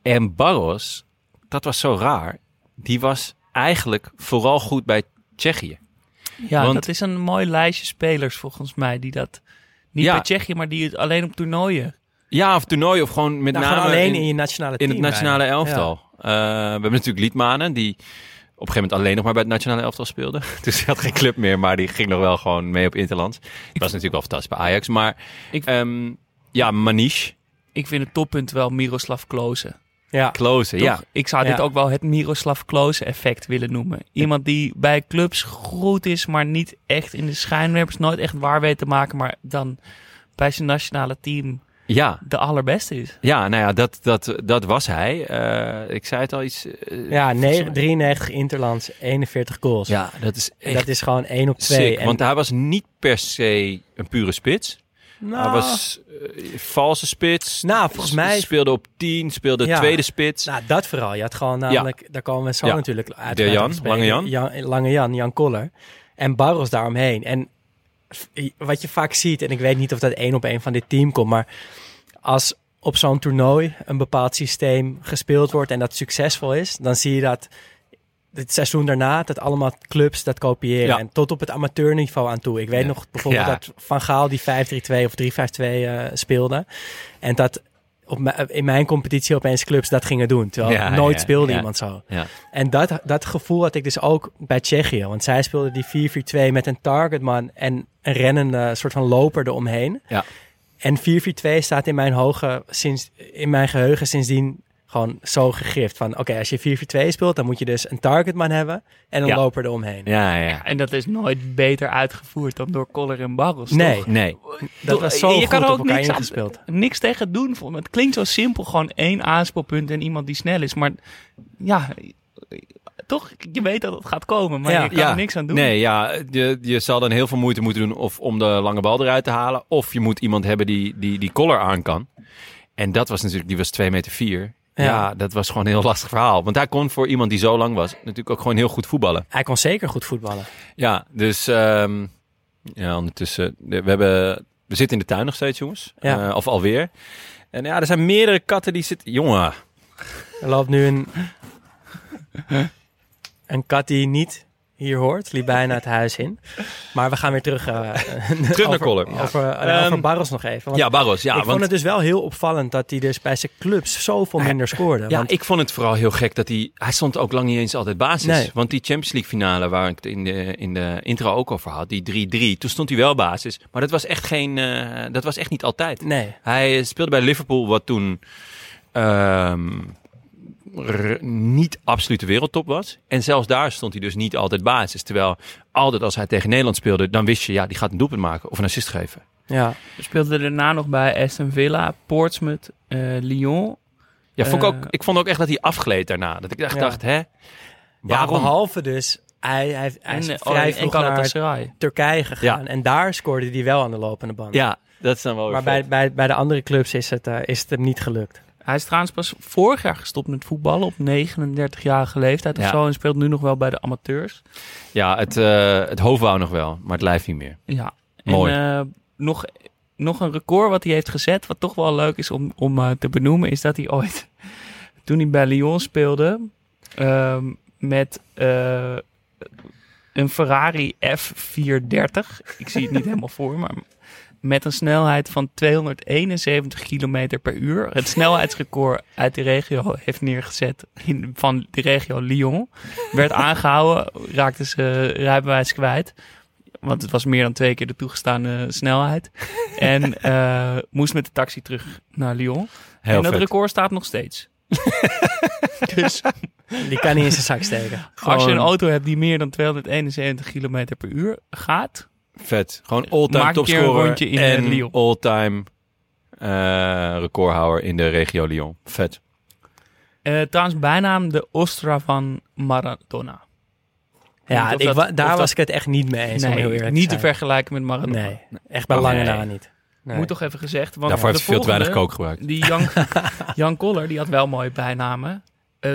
Speaker 3: En Barros, dat was zo raar. Die was eigenlijk vooral goed bij Tsjechië.
Speaker 2: Ja,
Speaker 3: Want-
Speaker 2: dat is een mooi lijstje spelers volgens mij. Die dat niet
Speaker 3: Ja.
Speaker 2: bij Tsjechië, maar die het alleen op toernooien.
Speaker 3: Ja, of toernooi of gewoon met
Speaker 4: Nou,
Speaker 3: name
Speaker 4: gewoon alleen in,
Speaker 3: in,
Speaker 4: je nationale
Speaker 3: in
Speaker 4: team.
Speaker 3: het nationale
Speaker 4: bijna.
Speaker 3: elftal. Eh, we hebben natuurlijk Liedmanen die op een gegeven moment alleen nog maar bij het nationale elftal speelde. Dus hij had geen club meer, maar die ging nog wel gewoon mee op Interlands. Dat was natuurlijk wel fantastisch bij Ajax. Maar
Speaker 2: Ik-
Speaker 3: ehm, ja, Manish,
Speaker 2: Ik vind het toppunt wel Miroslav Klose.
Speaker 4: Ja.
Speaker 3: Klose,
Speaker 2: Toch?
Speaker 3: ja.
Speaker 2: Ik zou dit ook wel het Miroslav Klose effect willen noemen. Iemand die bij clubs goed is, maar niet echt in de schijnwerpers nooit echt waar weet te maken, maar dan bij zijn nationale team
Speaker 3: Ja,
Speaker 2: de allerbeste is.
Speaker 3: ja nou ja, dat, dat, dat was hij. Eh, ik zei het al iets. eh,
Speaker 4: Ja,
Speaker 3: volgens
Speaker 4: nee,
Speaker 3: mij-
Speaker 4: 93 Interlands, 41 goals.
Speaker 3: Ja, dat is echt
Speaker 4: dat is gewoon 1 op 2.
Speaker 3: sick. Want hij was niet per se een pure spits.
Speaker 4: nou,
Speaker 3: Hij was eh, valse spits.
Speaker 4: Nou, volgens mij-
Speaker 3: Speelde op 10, speelde
Speaker 4: Ja.
Speaker 3: tweede spits.
Speaker 4: nou, dat vooral. Je had gewoon namelijk, daar komen we zo
Speaker 3: Ja.
Speaker 4: natuurlijk uit.
Speaker 3: De Jan, Lange Jan.
Speaker 4: Lange Jan, Jan Koller. En Barros daaromheen. En wat je vaak ziet, en ik weet niet of dat één op één van dit team komt, maar als op zo'n toernooi een bepaald systeem gespeeld wordt en dat succesvol is, dan zie je dat het seizoen daarna, dat allemaal clubs dat kopiëren.
Speaker 3: Ja.
Speaker 4: En tot op het amateurniveau aan toe. Ik weet
Speaker 3: Ja.
Speaker 4: nog bijvoorbeeld
Speaker 3: Ja.
Speaker 4: dat Van Gaal die 5-3-2 of 3-5-2 eh, speelde. En dat op in mijn competitie opeens clubs dat gingen doen. Terwijl
Speaker 3: Ja,
Speaker 4: nooit
Speaker 3: ja,
Speaker 4: speelde
Speaker 3: ja.
Speaker 4: iemand zo. En dat, dat gevoel had ik dus ook bij Tsjechië. Want zij speelden die 4-4-2 met een targetman en een rennende soort van loper eromheen.
Speaker 3: Ja.
Speaker 4: En 4-4-2 staat in mijn, hoge, sinds, in mijn geheugen sindsdien gewoon zo gegrift. Van oké, als je 4-4-2 speelt, dan moet je dus een targetman hebben en een
Speaker 3: Ja.
Speaker 4: loper eromheen.
Speaker 3: Ja, ja.
Speaker 2: Ja, en dat is nooit beter uitgevoerd dan door Koller en Barros.
Speaker 4: Nee,
Speaker 2: toch?
Speaker 3: Nee.
Speaker 4: dat was zo
Speaker 2: je
Speaker 4: goed
Speaker 2: kan er
Speaker 4: op
Speaker 2: ook
Speaker 4: elkaar
Speaker 2: niks, aan- niks tegen doen. Vond. Het klinkt zo simpel, gewoon één aanspoelpunt en iemand die snel is. Maar ja, toch, je weet dat het gaat komen, maar
Speaker 4: Ja.
Speaker 2: je kan er niks aan doen.
Speaker 3: Nee, ja, je, je zal dan heel veel moeite moeten doen of om de lange bal eruit te halen. Of je moet iemand hebben die die, die collar aan kan. En dat was natuurlijk, die was 2 meter 4. Ja.
Speaker 4: Ja.
Speaker 3: dat was gewoon een heel lastig verhaal. Want hij kon voor iemand die zo lang was natuurlijk ook gewoon heel goed voetballen.
Speaker 4: Hij kon zeker goed voetballen.
Speaker 3: Ja, dus ehm, ja, ondertussen, we, hebben, we zitten in de tuin nog steeds, jongens.
Speaker 4: Ja.
Speaker 3: Eh, of alweer. En ja, er zijn meerdere katten die zitten... Jongen,
Speaker 4: Er loopt nu een, een kat die niet hier hoort. Liep bijna het huis in. Maar we gaan weer terug, eh,
Speaker 3: naar
Speaker 4: over,
Speaker 3: Koller.
Speaker 4: Over, eh,
Speaker 3: Ehm,
Speaker 4: over Barros nog even. Want
Speaker 3: ja, Barros, ja.
Speaker 4: ik
Speaker 3: want...
Speaker 4: vond het dus wel heel opvallend dat hij dus bij zijn clubs zoveel minder scoorde.
Speaker 3: Ja,
Speaker 4: want,
Speaker 3: ik vond het vooral heel gek dat hij... Hij stond ook lang niet eens altijd basis.
Speaker 4: Nee.
Speaker 3: Want die Champions League finale waar ik het in de, in de intro ook over had, die 3-3, toen stond hij wel basis. Maar dat was echt, geen, eh, dat was echt niet altijd.
Speaker 4: nee,
Speaker 3: Hij speelde bij Liverpool, wat toen ehm, niet absolute wereldtop was. En zelfs daar stond hij dus niet altijd basis. Terwijl altijd als hij tegen Nederland speelde, dan wist je, ja, die gaat een doelpunt maken of een assist geven.
Speaker 4: ja.
Speaker 2: We speelden daarna nog bij Aston Villa, Portsmouth, eh, Lyon.
Speaker 3: Ja, vond ik,
Speaker 2: Eh.
Speaker 3: ook, ik vond ook echt dat hij afgleed daarna. Dat ik echt
Speaker 4: Ja.
Speaker 3: dacht, hè?
Speaker 4: ja,
Speaker 3: Waarom?
Speaker 4: behalve dus, hij, hij, hij is
Speaker 2: en,
Speaker 4: vrij
Speaker 2: oh, en
Speaker 4: vroeg naar. Turkije gegaan. En daar scoorde hij wel aan de lopende band.
Speaker 3: Ja, Dat is dan wel weer
Speaker 4: Maar bij, bij, bij de andere clubs is het, eh, is het hem niet gelukt.
Speaker 2: Hij is trouwens pas vorig jaar gestopt met voetballen op 39-jarige leeftijd of
Speaker 3: Ja.
Speaker 2: zo. En speelt nu nog wel bij de amateurs.
Speaker 3: Ja, het, eh, het hoofd wou nog wel, maar het lijf niet meer.
Speaker 2: Ja.
Speaker 3: Mooi.
Speaker 2: En eh, nog, nog een record wat hij heeft gezet, wat toch wel leuk is om, om eh, te benoemen, is dat hij ooit, toen hij bij Lyon speelde, ehm, met een Ferrari F430, ik zie het niet helemaal voor, maar met een snelheid van 271 km per uur. Het snelheidsrecord uit de regio heeft neergezet in, van de regio Lyon. Werd aangehouden, raakte ze rijbewijs kwijt. Want het was meer dan twee keer de toegestane snelheid. En eh, moest met de taxi terug naar Lyon.
Speaker 3: Heel
Speaker 2: en dat
Speaker 3: vet.
Speaker 2: record staat nog steeds. dus
Speaker 4: Die kan niet in zijn zak steken.
Speaker 2: als je een auto hebt die meer dan 271 km per uur gaat,
Speaker 3: Vet. Gewoon all-time
Speaker 2: Maak een keer een
Speaker 3: topscorer
Speaker 2: rondje in, eh,
Speaker 3: en
Speaker 2: Lyon.
Speaker 3: all-time eh, recordhouder in de regio Lyon. Vet.
Speaker 2: Eh, trouwens, bijnaam de Ostra van Maradona.
Speaker 4: Ja, ik,
Speaker 2: dat-
Speaker 4: wa-
Speaker 2: of
Speaker 4: daar
Speaker 2: dat-
Speaker 4: was ik het echt niet mee eens. om heel
Speaker 2: Nee,
Speaker 4: eerlijk
Speaker 2: niet te vergelijken met Maradona.
Speaker 4: Nee, echt bij
Speaker 3: Oh,
Speaker 4: lange
Speaker 3: nee.
Speaker 4: na niet. Nee.
Speaker 2: Moet toch even gezegd. Want
Speaker 3: Daarvoor
Speaker 2: de
Speaker 3: heeft hij veel te weinig
Speaker 2: volgende,
Speaker 3: kook gebruikt.
Speaker 2: Die Jan, Jan Koller, die had wel mooie bijnamen.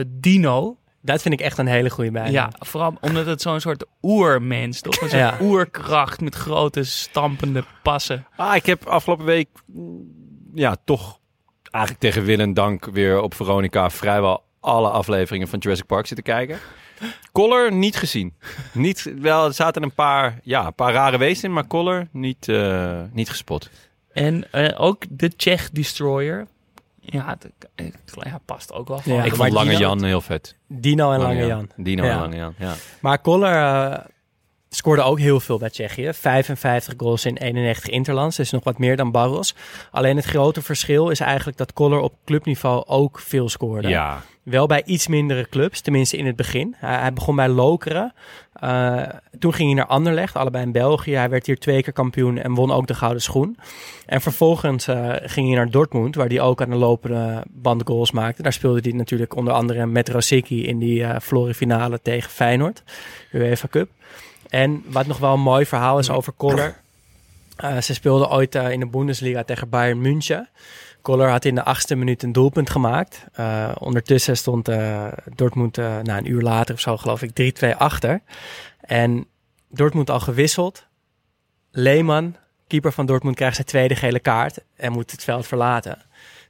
Speaker 2: Dino.
Speaker 4: Dat vind ik echt een hele goede bijnaam.
Speaker 2: Ja, vooral omdat het zo'n soort oermens, toch? Een soort
Speaker 4: Ja.
Speaker 2: oerkracht met grote stampende passen.
Speaker 3: Ah, ik heb afgelopen week, mm, ja, toch eigenlijk tegen wil en dank weer op Veronica vrijwel alle afleveringen van Jurassic Park zitten kijken. Collar niet gezien. Niet, wel, er zaten een paar, ja, een paar rare wezens in, maar Collar niet, eh, niet gespot.
Speaker 2: En eh, ook de Czech Destroyer. Ja, het, het- ja, past ook wel.
Speaker 4: Ja,
Speaker 3: ik vond Lange
Speaker 4: Dino-
Speaker 3: Jan heel vet.
Speaker 4: Dino en Lange Jan.
Speaker 3: Dino
Speaker 4: Ja.
Speaker 3: en Lange Jan, ja.
Speaker 4: Maar Koller eh, scoorde ook heel veel bij Tsjechië. 55 goals in 91 interlands, dus nog wat meer dan Barros. Alleen het grote verschil is eigenlijk dat Koller op clubniveau ook veel scoorde.
Speaker 3: Ja,
Speaker 4: Wel bij iets mindere clubs, tenminste in het begin. Hij, hij begon bij Lokeren. Eh, toen ging hij naar Anderlecht, allebei in België. Hij werd hier twee keer kampioen en won ook de gouden schoen. En vervolgens eh, ging hij naar Dortmund, waar hij ook aan de lopende band goals maakte. Daar speelde hij natuurlijk onder andere met Rosicki in die eh verloren finale tegen Feyenoord, UEFA Cup. En wat nog wel een mooi verhaal is over Koller. Eh, ze speelden ooit eh, in de Bundesliga tegen Bayern München. Koller had in de achtste minuut een doelpunt gemaakt. Eh, ondertussen stond eh, Dortmund eh, na een uur later of zo, geloof ik, 3-2 achter. En Dortmund al gewisseld. Leeman, keeper van Dortmund, krijgt zijn tweede gele kaart en moet het veld verlaten.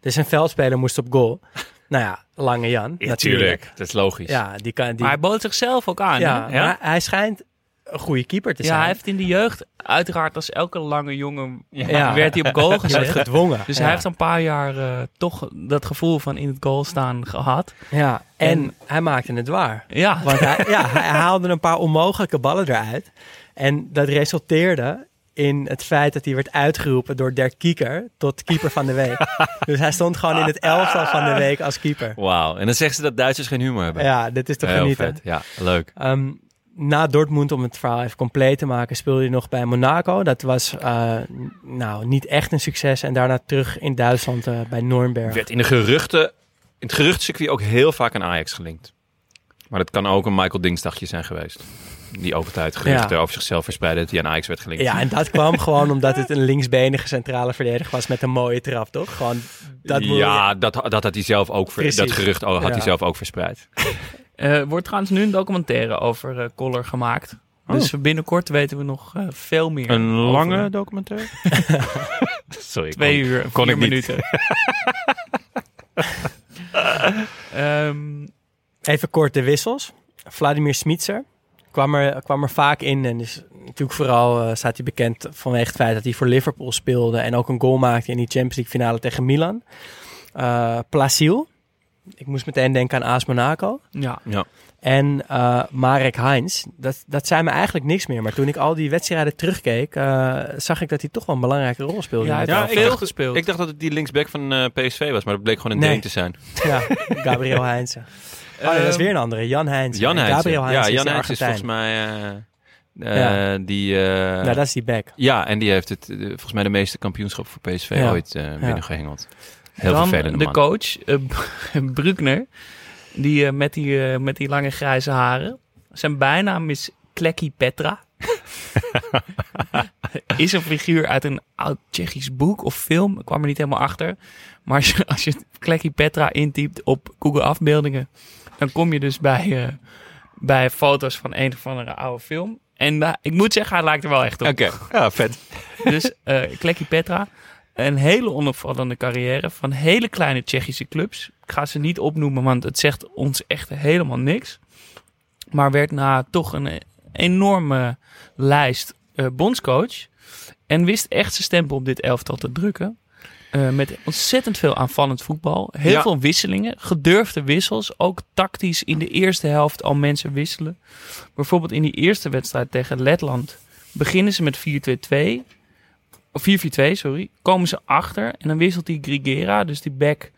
Speaker 4: Dus een veldspeler moest op goal. Nou ja, Lange Jan, natuurlijk.
Speaker 3: Dat is logisch.
Speaker 4: Ja, die kan. Die,
Speaker 2: Maar hij bood zichzelf ook aan.
Speaker 4: ja,
Speaker 2: hè? ja?
Speaker 4: maar hij schijnt een goede keeper te
Speaker 2: Ja,
Speaker 4: zijn.
Speaker 2: hij heeft in de jeugd, uiteraard als elke lange jongen,
Speaker 4: Ja.
Speaker 2: werd hij op goal gezet.
Speaker 4: gedwongen.
Speaker 2: Dus
Speaker 4: Ja.
Speaker 2: hij heeft een paar jaar eh, toch dat gevoel van in het goal staan gehad.
Speaker 4: Ja, en,
Speaker 2: En-
Speaker 4: hij maakte het waar.
Speaker 2: Ja,
Speaker 4: Want hij, ja, hij haalde een paar onmogelijke ballen eruit. En dat resulteerde in het feit dat hij werd uitgeroepen door Dirk Kieker tot keeper van de week. dus hij stond gewoon in het elftal van de week als keeper.
Speaker 3: Wauw. En dan zeggen ze dat Duitsers geen humor hebben.
Speaker 4: Ja, dit is toch
Speaker 3: Heel
Speaker 4: genieten.
Speaker 3: vet. Ja, leuk.
Speaker 4: Ehm, na Dortmund, om het verhaal even compleet te maken, speelde hij nog bij Monaco. Dat was eh, nou, niet echt een succes. En daarna terug in Duitsland eh, bij Nürnberg.
Speaker 3: Werd in de geruchten, in het geruchtencircuit ook heel vaak aan Ajax gelinkt. Maar dat kan ook een Michael Dingsdagje zijn geweest. Die over tijd geruchten
Speaker 4: Ja.
Speaker 3: over zichzelf verspreidde dat hij aan Ajax werd gelinkt.
Speaker 4: Ja, en dat kwam gewoon omdat het een linksbenige centrale verdediger was met een mooie trap, toch? Gewoon, dat
Speaker 3: ja dat, dat had hij zelf ook, ver- dat gerucht had
Speaker 4: Ja.
Speaker 3: hij zelf ook verspreid.
Speaker 2: Er wordt trouwens nu een documentaire over eh Koller gemaakt. Dus binnenkort weten we nog eh, veel meer.
Speaker 3: Oh. Een
Speaker 2: over
Speaker 3: lange documentaire? Sorry, ik
Speaker 2: Twee
Speaker 3: kon-
Speaker 2: uur,
Speaker 3: kon
Speaker 2: vier
Speaker 3: ik niet.
Speaker 2: minuten. Ehm,
Speaker 4: Even kort de wissels. Vladimir Smitser kwam er, kwam er vaak in. En is natuurlijk vooral eh, staat hij bekend vanwege het feit dat hij voor Liverpool speelde. En ook een goal maakte in die Champions League finale tegen Milan. Eh Placiel. Ik moest meteen denken aan AS Monaco.
Speaker 2: ja.
Speaker 3: Ja.
Speaker 4: En eh, Marek Heinz. Dat, dat zei me eigenlijk niks meer. Maar toen ik al die wedstrijden terugkeek, eh, zag ik dat hij toch wel een belangrijke rol speelde.
Speaker 2: Ja, veel
Speaker 3: dacht-
Speaker 2: gespeeld.
Speaker 3: Ik dacht dat het die linksback van eh, PSV was, maar dat bleek gewoon een
Speaker 4: Nee.
Speaker 3: Deen te zijn.
Speaker 4: Ja, Gabriel Heinze. Oh, nee, dat is weer een andere. Jan Heinze.
Speaker 3: Jan
Speaker 4: En
Speaker 3: Heijns.
Speaker 4: Gabriel
Speaker 3: Ja,
Speaker 4: is
Speaker 3: Jan is
Speaker 4: Argentijn.
Speaker 3: volgens mij...
Speaker 4: Ja.
Speaker 3: die, eh,
Speaker 4: Nou, dat is die back.
Speaker 3: Ja, en die heeft het, volgens mij de meeste kampioenschap voor PSV
Speaker 4: Ja.
Speaker 3: ooit eh binnengehengeld. Heel
Speaker 2: Dan
Speaker 3: vervelende
Speaker 2: de coach, Bruckner. Die eh, met, die, eh, met die lange grijze haren. Zijn bijnaam is Klekkie Petra. is een figuur uit een oud Tsjechisch boek of film. Ik kwam er niet helemaal achter. Maar als je, als je Klekkie Petra intypt op Google afbeeldingen, dan kom je dus bij, bij foto's van een of andere oude film. En ik moet zeggen, hij lijkt er wel echt op.
Speaker 3: Oké, ja, vet.
Speaker 2: Dus Klekkie Petra, een hele onopvallende carrière van hele kleine Tsjechische clubs. Ik ga ze niet opnoemen, want het zegt ons echt helemaal niks. Maar werd na toch een enorme lijst eh, bondscoach. En wist echt zijn stempel op dit elftal te drukken. Eh, met ontzettend veel aanvallend voetbal. Heel
Speaker 3: Ja.
Speaker 2: veel wisselingen. Gedurfde wissels. Ook tactisch in de eerste helft al mensen wisselen. Bijvoorbeeld in die eerste wedstrijd tegen Letland. Beginnen ze met 4-2-2. Of 4-4-2, sorry. Komen ze achter. En dan wisselt die Grigera, dus die back,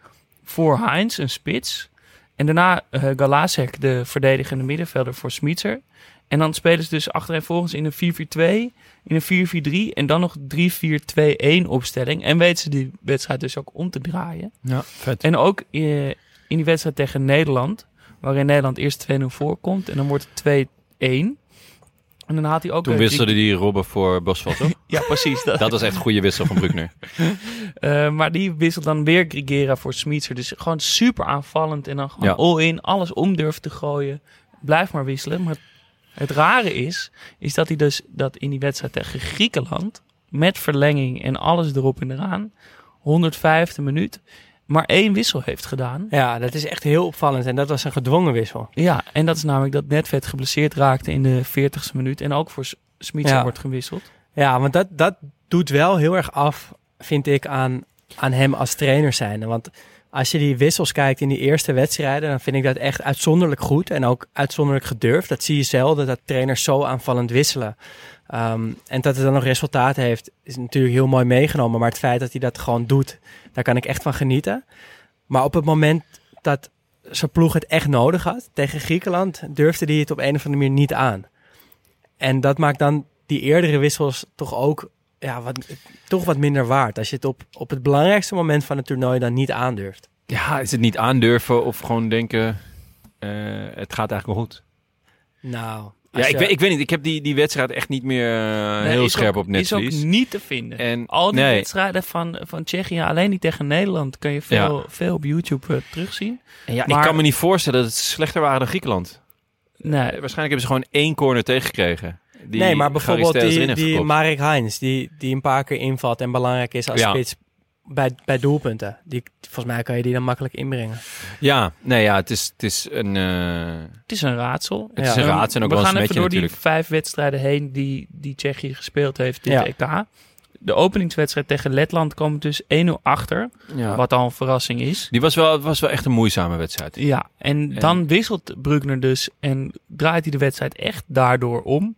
Speaker 2: voor Heinz, een spits. En daarna eh Galasek, de verdedigende middenvelder, voor Smitser. En dan spelen ze dus achtereenvolgens in een 4-4-2, in een 4-4-3 en dan nog 3-4-2-1 opstelling. En weten ze die wedstrijd dus ook om te draaien.
Speaker 3: Ja, vet.
Speaker 2: En ook eh, in die wedstrijd tegen Nederland, waarin Nederland eerst 2-0 voorkomt en dan wordt het 2-1. En dan had hij ook...
Speaker 3: Toen
Speaker 2: eh,
Speaker 3: wisselde die Robben voor Bosveld, toch?
Speaker 2: Ja, precies. Dat,
Speaker 3: Dat was echt een goede wissel van Bruckner.
Speaker 2: Eh, maar die wisselt dan weer Grigera voor Smitser. Dus gewoon super aanvallend. En dan gewoon
Speaker 3: Ja.
Speaker 2: all-in, alles om durft te gooien. Blijf maar wisselen. Maar het rare is, is dat hij dus dat in die wedstrijd tegen Griekenland... met verlenging en alles erop en eraan... 105e minuut, maar één wissel heeft gedaan.
Speaker 4: Ja, dat is echt heel opvallend. En dat was een gedwongen wissel.
Speaker 2: Ja, en dat is namelijk dat Netvet geblesseerd raakte in de 40ste minuut. En ook voor S- Smitser
Speaker 4: Ja.
Speaker 2: wordt gewisseld.
Speaker 4: Ja, want dat, dat doet wel heel erg af, vind ik, aan, aan hem als trainer zijn. Want als je die wissels kijkt in die eerste wedstrijden, dan vind ik dat echt uitzonderlijk goed en ook uitzonderlijk gedurfd. Dat zie je zelden, dat trainers zo aanvallend wisselen. Ehm, en dat het dan nog resultaten heeft, is natuurlijk heel mooi meegenomen. Maar het feit dat hij dat gewoon doet, daar kan ik echt van genieten. Maar op het moment dat zijn ploeg het echt nodig had tegen Griekenland, durfde hij het op een of andere manier niet aan. En dat maakt dan die eerdere wissels toch ook ja, wat, toch wat minder waard. Als je het op, op het belangrijkste moment van het toernooi dan niet aandurft.
Speaker 3: Ja, is het niet aandurven of gewoon denken, eh, het gaat eigenlijk wel goed.
Speaker 4: Nou,
Speaker 3: Ja, ik,
Speaker 4: je-
Speaker 3: weet, ik weet niet. Ik heb die, die wedstrijd echt niet meer eh,
Speaker 2: Nee,
Speaker 3: heel scherp
Speaker 2: ook-
Speaker 3: op
Speaker 2: Is ook niet te vinden.
Speaker 3: En
Speaker 2: Al die
Speaker 3: nee.
Speaker 2: wedstrijden van, van Tsjechië, alleen die tegen Nederland, kun je veel, veel op YouTube eh, terugzien.
Speaker 3: En ja,
Speaker 2: Maar-
Speaker 3: ik kan me niet voorstellen dat het slechter waren dan Griekenland.
Speaker 2: Nee,
Speaker 3: Waarschijnlijk hebben ze gewoon één corner tegengekregen. Die
Speaker 4: nee, maar bijvoorbeeld die, die. Marek Heinz, die, die een paar keer invalt en belangrijk is als
Speaker 3: Ja.
Speaker 4: spits bij, bij doelpunten. Die, volgens mij kan je die dan makkelijk inbrengen.
Speaker 3: Ja, nee, ja, het is, het is een... eh,
Speaker 2: het is een raadsel.
Speaker 3: Het is een raadsel en ook
Speaker 2: We
Speaker 3: wel een
Speaker 2: gaan even door die vijf wedstrijden heen die, die Tsjechië gespeeld heeft dit
Speaker 4: Ja.
Speaker 2: EK. De openingswedstrijd tegen Letland kwam dus 1-0 achter,
Speaker 3: Ja.
Speaker 2: wat al een verrassing is.
Speaker 3: Die was wel, was wel echt een moeizame wedstrijd.
Speaker 2: Ja, en
Speaker 3: En-
Speaker 2: dan wisselt Brugner dus en draait hij de wedstrijd echt daardoor om.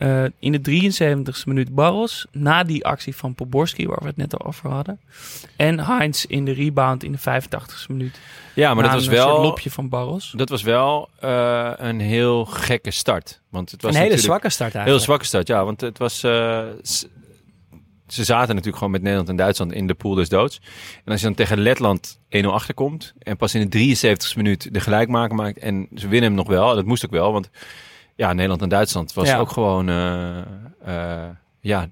Speaker 2: Eh, in de 73ste minuut Barros, na die actie van Poborski, waar we het net al over hadden. En Heinz in de rebound in de 85ste minuut.
Speaker 3: Ja, maar
Speaker 2: Na
Speaker 3: dat was
Speaker 2: een soort
Speaker 3: wel...
Speaker 2: lopje van Barros.
Speaker 3: Dat was wel eh, een heel gekke start. Want het was
Speaker 4: een hele zwakke start
Speaker 3: Heel
Speaker 4: eigenlijk.
Speaker 3: zwakke start, ja. Want het was... eh, ze zaten natuurlijk gewoon met Nederland en Duitsland in de pool des doods. En als je dan tegen Letland 1-0 achterkomt... en pas in de 73 minuut de gelijkmaker maakt... en ze winnen hem nog wel, dat moest ook wel... want ja, Nederland en Duitsland was
Speaker 4: Ja.
Speaker 3: ook gewoon... eh, eh, ja,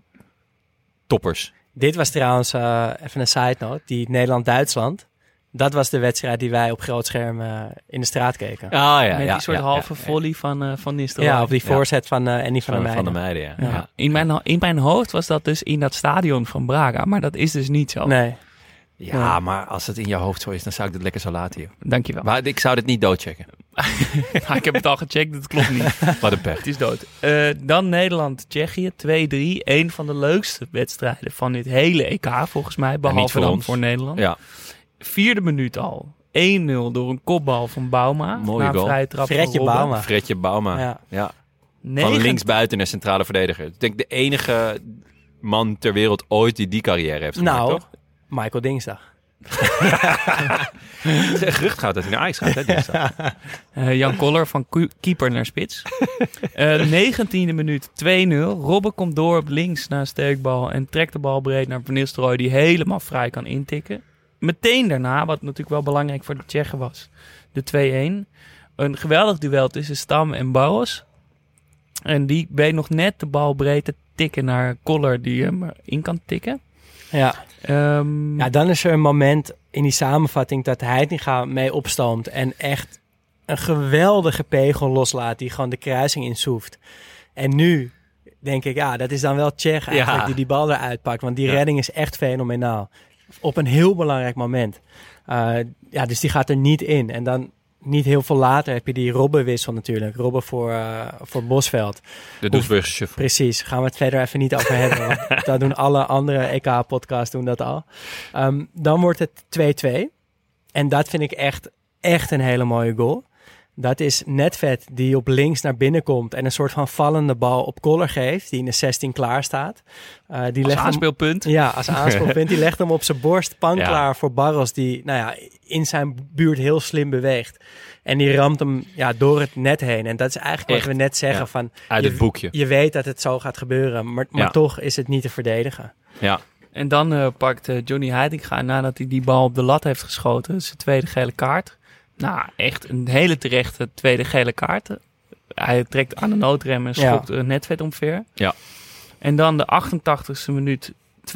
Speaker 3: toppers.
Speaker 4: Dit was trouwens, eh, even een side note, die Nederland-Duitsland. Dat was de wedstrijd die wij op groot scherm in de straat keken.
Speaker 3: Ah ja,
Speaker 2: met
Speaker 3: ja,
Speaker 2: die soort
Speaker 3: ja,
Speaker 2: halve
Speaker 3: ja,
Speaker 2: volley van, eh van Nistelrooy.
Speaker 4: Ja, op die
Speaker 3: Ja.
Speaker 4: voorzet van eh Annie van,
Speaker 3: Van,
Speaker 4: der
Speaker 3: van de
Speaker 4: Meijden.
Speaker 3: meiden, ja.
Speaker 2: Ja.
Speaker 3: ja.
Speaker 2: In, mijn, in mijn hoofd was dat dus in dat stadion van Braga, maar dat is dus niet zo.
Speaker 4: Nee.
Speaker 3: Ja, maar als het in jouw hoofd zo is, dan zou ik dit lekker zo laten, joh.
Speaker 2: Dankjewel.
Speaker 3: Maar ik zou dit niet doodchecken.
Speaker 2: Maar ik heb het al gecheckt, het klopt niet.
Speaker 3: Wat een pech.
Speaker 2: Het is dood. Eh, dan Nederland-Tsjechië, 2-3. Een van de leukste wedstrijden van dit hele EK, volgens mij. Behalve
Speaker 3: voor
Speaker 2: dan
Speaker 3: ons.
Speaker 2: voor Nederland.
Speaker 3: Ja,
Speaker 2: Vierde minuut al. 1-0 door een kopbal van Bauma.
Speaker 3: Mooie goal.
Speaker 2: vrije trap van
Speaker 4: Fredje. Bauma.
Speaker 3: Fredje Bauma.
Speaker 4: Ja.
Speaker 3: ja. Van
Speaker 2: Negen-
Speaker 3: linksbuiten naar centrale verdediger. Ik denk de enige man ter wereld ooit die die carrière heeft gemaakt,
Speaker 4: Nou,
Speaker 3: toch?
Speaker 4: Michael Dinsdag.
Speaker 3: Het is echt gerucht gaat dat hij naar Ajax gaat, hè, dinsdag.
Speaker 2: Eh, Jan Koller van keeper naar spits. Eh 19e minuut 2-0. Robben komt door op links naar een steekbal en trekt de bal breed naar Van Nistelrooy die helemaal vrij kan intikken. Meteen daarna, wat natuurlijk wel belangrijk voor de Tsjechen was, de 2-1. Een geweldig duel tussen Stam en Bouwers. En die weet nog net de bal breed te tikken naar Koller die hem in kan tikken.
Speaker 4: Ja.
Speaker 2: Ehm,
Speaker 4: ja, dan is er een moment in die samenvatting dat Heitinga mee opstoomt en echt een geweldige pegel loslaat die gewoon de kruising insoeft. En nu denk ik, ja, dat is dan wel Tsjech eigenlijk
Speaker 3: Ja.
Speaker 4: die die bal eruit pakt. Want die
Speaker 3: Ja.
Speaker 4: redding is echt fenomenaal. Op een heel belangrijk moment. Uh, ja, dus die gaat er niet in. En dan niet heel veel later heb je die Robbenwissel natuurlijk. Robben voor, uh, voor Bosveld.
Speaker 3: De Doesburgse.
Speaker 4: Precies, gaan we het verder even niet over hebben. Want dat doen alle andere EK-podcasts doen dat al. Um, dan wordt het 2-2. En dat vind ik echt, echt een hele mooie goal. Dat is Netvet die op links naar binnen komt en een soort van vallende bal op Koller geeft, die in de 16 klaar staat.
Speaker 2: Uh, die als aanspeelpunt.
Speaker 4: Hem, ja, als aanspeelpunt. die legt hem op zijn borst, pan klaar ja. voor Barros, die nou ja, in zijn buurt heel slim beweegt. En die ramt hem ja, door het net heen. En dat is eigenlijk
Speaker 3: Echt?
Speaker 4: wat we net zeggen.
Speaker 3: Ja.
Speaker 4: Van,
Speaker 3: Uit
Speaker 4: je,
Speaker 3: het boekje.
Speaker 4: Je weet dat het zo gaat gebeuren, maar, maar
Speaker 3: Ja.
Speaker 4: toch is het niet te verdedigen.
Speaker 3: Ja.
Speaker 2: En dan uh, pakt uh, Johnny Heitinga, nadat hij die bal op de lat heeft geschoten, zijn tweede gele kaart. Nou, echt een hele terechte tweede gele kaart. Hij trekt aan de noodrem en schopt ja. netvet omver.
Speaker 3: Ja.
Speaker 2: En dan de 88ste minuut 2-3.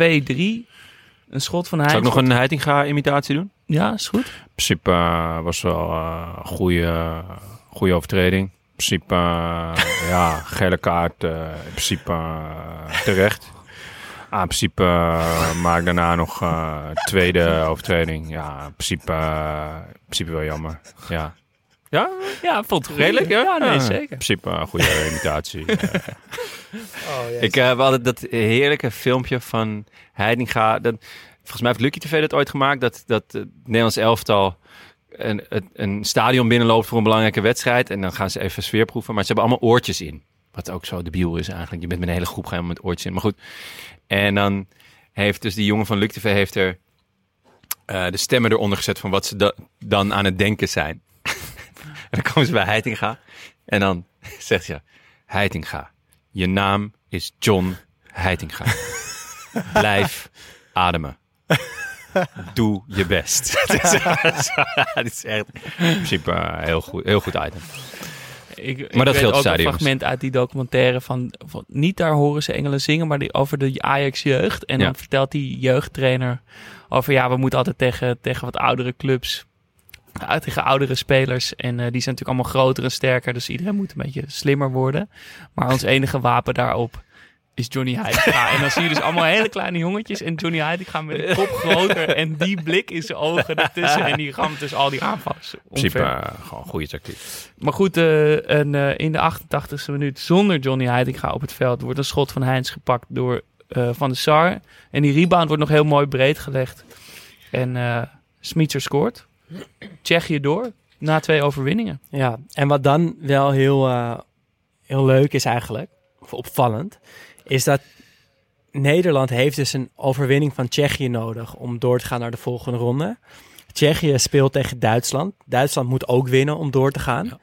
Speaker 2: Een schot van Heitinga.
Speaker 3: Zou ik nog een Heitinga-imitatie doen?
Speaker 2: Ja, is goed.
Speaker 3: In principe uh, was wel een uh, goede, goede overtreding. In principe, uh, ja, gele kaart. in principe terecht. Ah, in principe uh, maak daarna nog uh, tweede overtreding. Ja, in principe, uh, in principe wel jammer. Ja. Ja?
Speaker 2: Ja, vond het
Speaker 3: redelijk. Ja,
Speaker 2: ja nee,
Speaker 3: In
Speaker 2: zeker.
Speaker 3: principe een goede imitatie.
Speaker 4: Oh, yes.
Speaker 3: Ik uh, we hadden dat heerlijke filmpje van Heidinga. Dat, volgens mij heeft Lucky TV dat ooit gemaakt. Dat, dat het Nederlands elftal een, een, een stadion binnenloopt voor een belangrijke wedstrijd. En dan gaan ze even sfeerproeven. Maar ze hebben allemaal oortjes in. Wat ook zo debiel is eigenlijk. Je bent met een hele groep gaan met oortjes in. Maar goed. En dan heeft dus die jongen van Luc TV heeft er uh, de stemmen eronder gezet van wat ze da dan aan het denken zijn. en dan komen ze bij Heitinga. En dan zegt ze, Heitinga, je naam is John Heitinga. Blijf ademen. Doe je best. Het is echt in principe uh, heel goed, heel goed item.
Speaker 2: Ik, ik
Speaker 3: maar dat
Speaker 2: weet ook een fragment uit die documentaire van, van, niet daar horen ze engelen zingen, maar die, over de Ajax jeugd. En
Speaker 3: Ja.
Speaker 2: dan vertelt die jeugdtrainer over ja, we moeten altijd tegen, tegen wat oudere clubs, tegen oudere spelers. En eh, die zijn natuurlijk allemaal groter en sterker, dus iedereen moet een beetje slimmer worden. Maar ons enige wapen daarop is Johnny Heitinga. en dan zie je dus allemaal hele kleine jongetjes en Johnny Heitinga met een kop groter en die blik in zijn ogen ertussen en die ramt dus al die aanvallers
Speaker 3: In principe uh, gewoon goede tactiek.
Speaker 2: Maar goed, eh, en, eh, in de 88e minuut zonder Johnny Heitinga op het veld wordt een schot van Heinz gepakt door eh, Van de Sar. En die rebound wordt nog heel mooi breed gelegd. En eh Smitser scoort. Tsjechië door na twee overwinningen.
Speaker 4: Ja, en wat dan wel heel, uh, heel leuk is eigenlijk, of opvallend, is dat Nederland heeft dus een overwinning van Tsjechië nodig om door te gaan naar de volgende ronde. Tsjechië speelt tegen Duitsland. Duitsland moet ook winnen om door te gaan.
Speaker 3: Ja.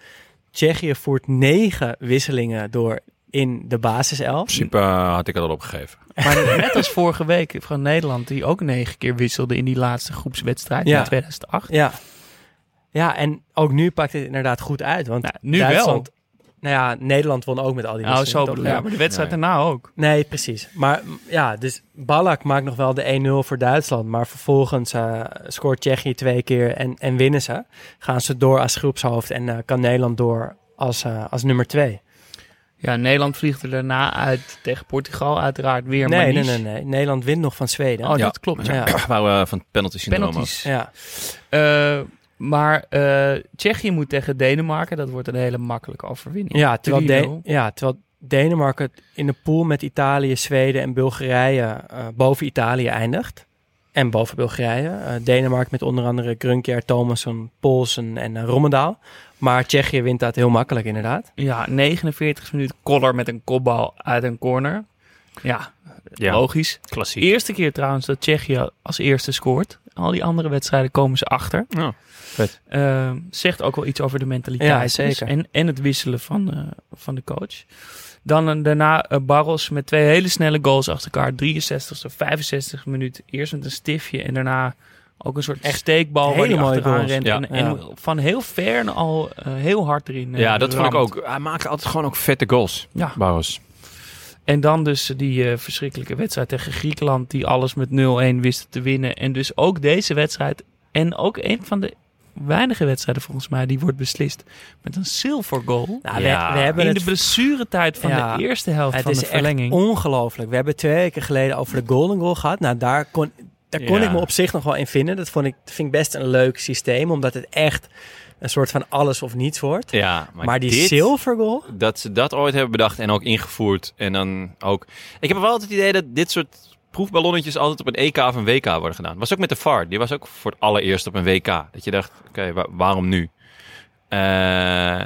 Speaker 4: Tsjechië voert negen wisselingen door in de
Speaker 3: In
Speaker 4: basiself.
Speaker 3: principe uh, had ik het al opgegeven.
Speaker 2: Maar net als vorige week van Nederland, die ook negen keer wisselde in die laatste groepswedstrijd
Speaker 4: Ja.
Speaker 2: in 2008.
Speaker 4: Ja. ja, en ook nu pakt het inderdaad goed uit. Want
Speaker 2: Nou, nu
Speaker 4: Duitsland, Nou ja, Nederland won ook met al die
Speaker 2: Nou, zo bedoel je. Maar de wedstrijd
Speaker 3: Ja, ja.
Speaker 2: daarna ook.
Speaker 4: Nee, precies. Maar ja, dus Ballack maakt nog wel de 1-0 voor Duitsland. Maar vervolgens eh, scoort Tsjechië twee keer en, en winnen ze. Gaan ze door als groepshoofd en eh, kan Nederland door als, eh, als nummer twee.
Speaker 2: Ja, Nederland vliegt er daarna uit tegen Portugal uiteraard weer.
Speaker 4: Nee,
Speaker 2: maar
Speaker 4: nee,
Speaker 2: niet.
Speaker 4: nee, nee. Nederland wint nog van Zweden.
Speaker 2: Oh,
Speaker 3: Ja.
Speaker 2: dat klopt. Ja.
Speaker 4: Ja.
Speaker 3: Waar we van penalty syndroom
Speaker 2: Penalties.
Speaker 4: Ja.
Speaker 2: Maar eh, Tsjechië moet tegen Denemarken. Dat wordt een hele makkelijke overwinning.
Speaker 4: Ja, terwijl,
Speaker 2: 3-0.
Speaker 4: De- ja, terwijl Denemarken in de pool met Italië, Zweden en Bulgarije eh, boven Italië eindigt. En boven Bulgarije. Eh, Denemarken met onder andere Grunker, Thomasson, Poulsen en Rommedaal. Maar Tsjechië wint dat heel makkelijk inderdaad.
Speaker 2: Ja, 49 minuten Koller met een kopbal uit een corner. Ja,
Speaker 3: Ja,
Speaker 2: logisch.
Speaker 3: klassiek.
Speaker 2: Eerste keer trouwens dat Tsjechië als eerste scoort. Al die andere wedstrijden komen ze achter.
Speaker 3: Ja.
Speaker 2: Eh, zegt ook wel iets over de mentaliteit.
Speaker 4: Ja, zeker.
Speaker 2: En, en het wisselen van, eh, van de coach. Dan een, daarna eh, Barros met twee hele snelle goals achter elkaar. 63ste, 65 minuut. Eerst met een stiftje en daarna ook een soort
Speaker 4: Echt
Speaker 2: steekbal waar hij
Speaker 4: mooie
Speaker 2: achteraan rent.
Speaker 3: Ja.
Speaker 2: En, en van heel ver al eh, heel hard erin. eh,
Speaker 3: Ja, dat vond ik ook. Hij maakte altijd gewoon ook vette goals.
Speaker 2: Ja.
Speaker 3: Barros.
Speaker 2: En dan dus die eh, verschrikkelijke wedstrijd tegen Griekenland, die alles met 0-1 wisten te winnen. En dus ook deze wedstrijd. En ook een van de weinige wedstrijden volgens mij, die wordt beslist met een silver goal.
Speaker 4: Nou,
Speaker 3: Ja.
Speaker 4: we, we hebben
Speaker 2: in
Speaker 4: het
Speaker 2: de blessuretijd van
Speaker 4: Ja,
Speaker 2: de eerste helft
Speaker 4: Het
Speaker 2: van
Speaker 4: is
Speaker 2: de verlenging.
Speaker 4: ongelooflijk. We hebben twee weken geleden over de Golden Goal gehad. Nou, daar kon, daar kon
Speaker 3: Ja.
Speaker 4: ik me op zich nog wel in vinden. Dat vond ik, vind ik best een leuk systeem, omdat het echt een soort van alles of niets wordt.
Speaker 3: Ja, maar,
Speaker 4: Maar, die
Speaker 3: dit,
Speaker 4: silver goal,
Speaker 3: dat ze dat ooit hebben bedacht en ook ingevoerd. En dan ook. Ik heb wel altijd het idee dat dit soort proefballonnetjes altijd op een EK of een WK worden gedaan. Was ook met de VAR. Die was ook voor het allereerst op een WK. Dat je dacht, oké, wa- waarom nu? Eh,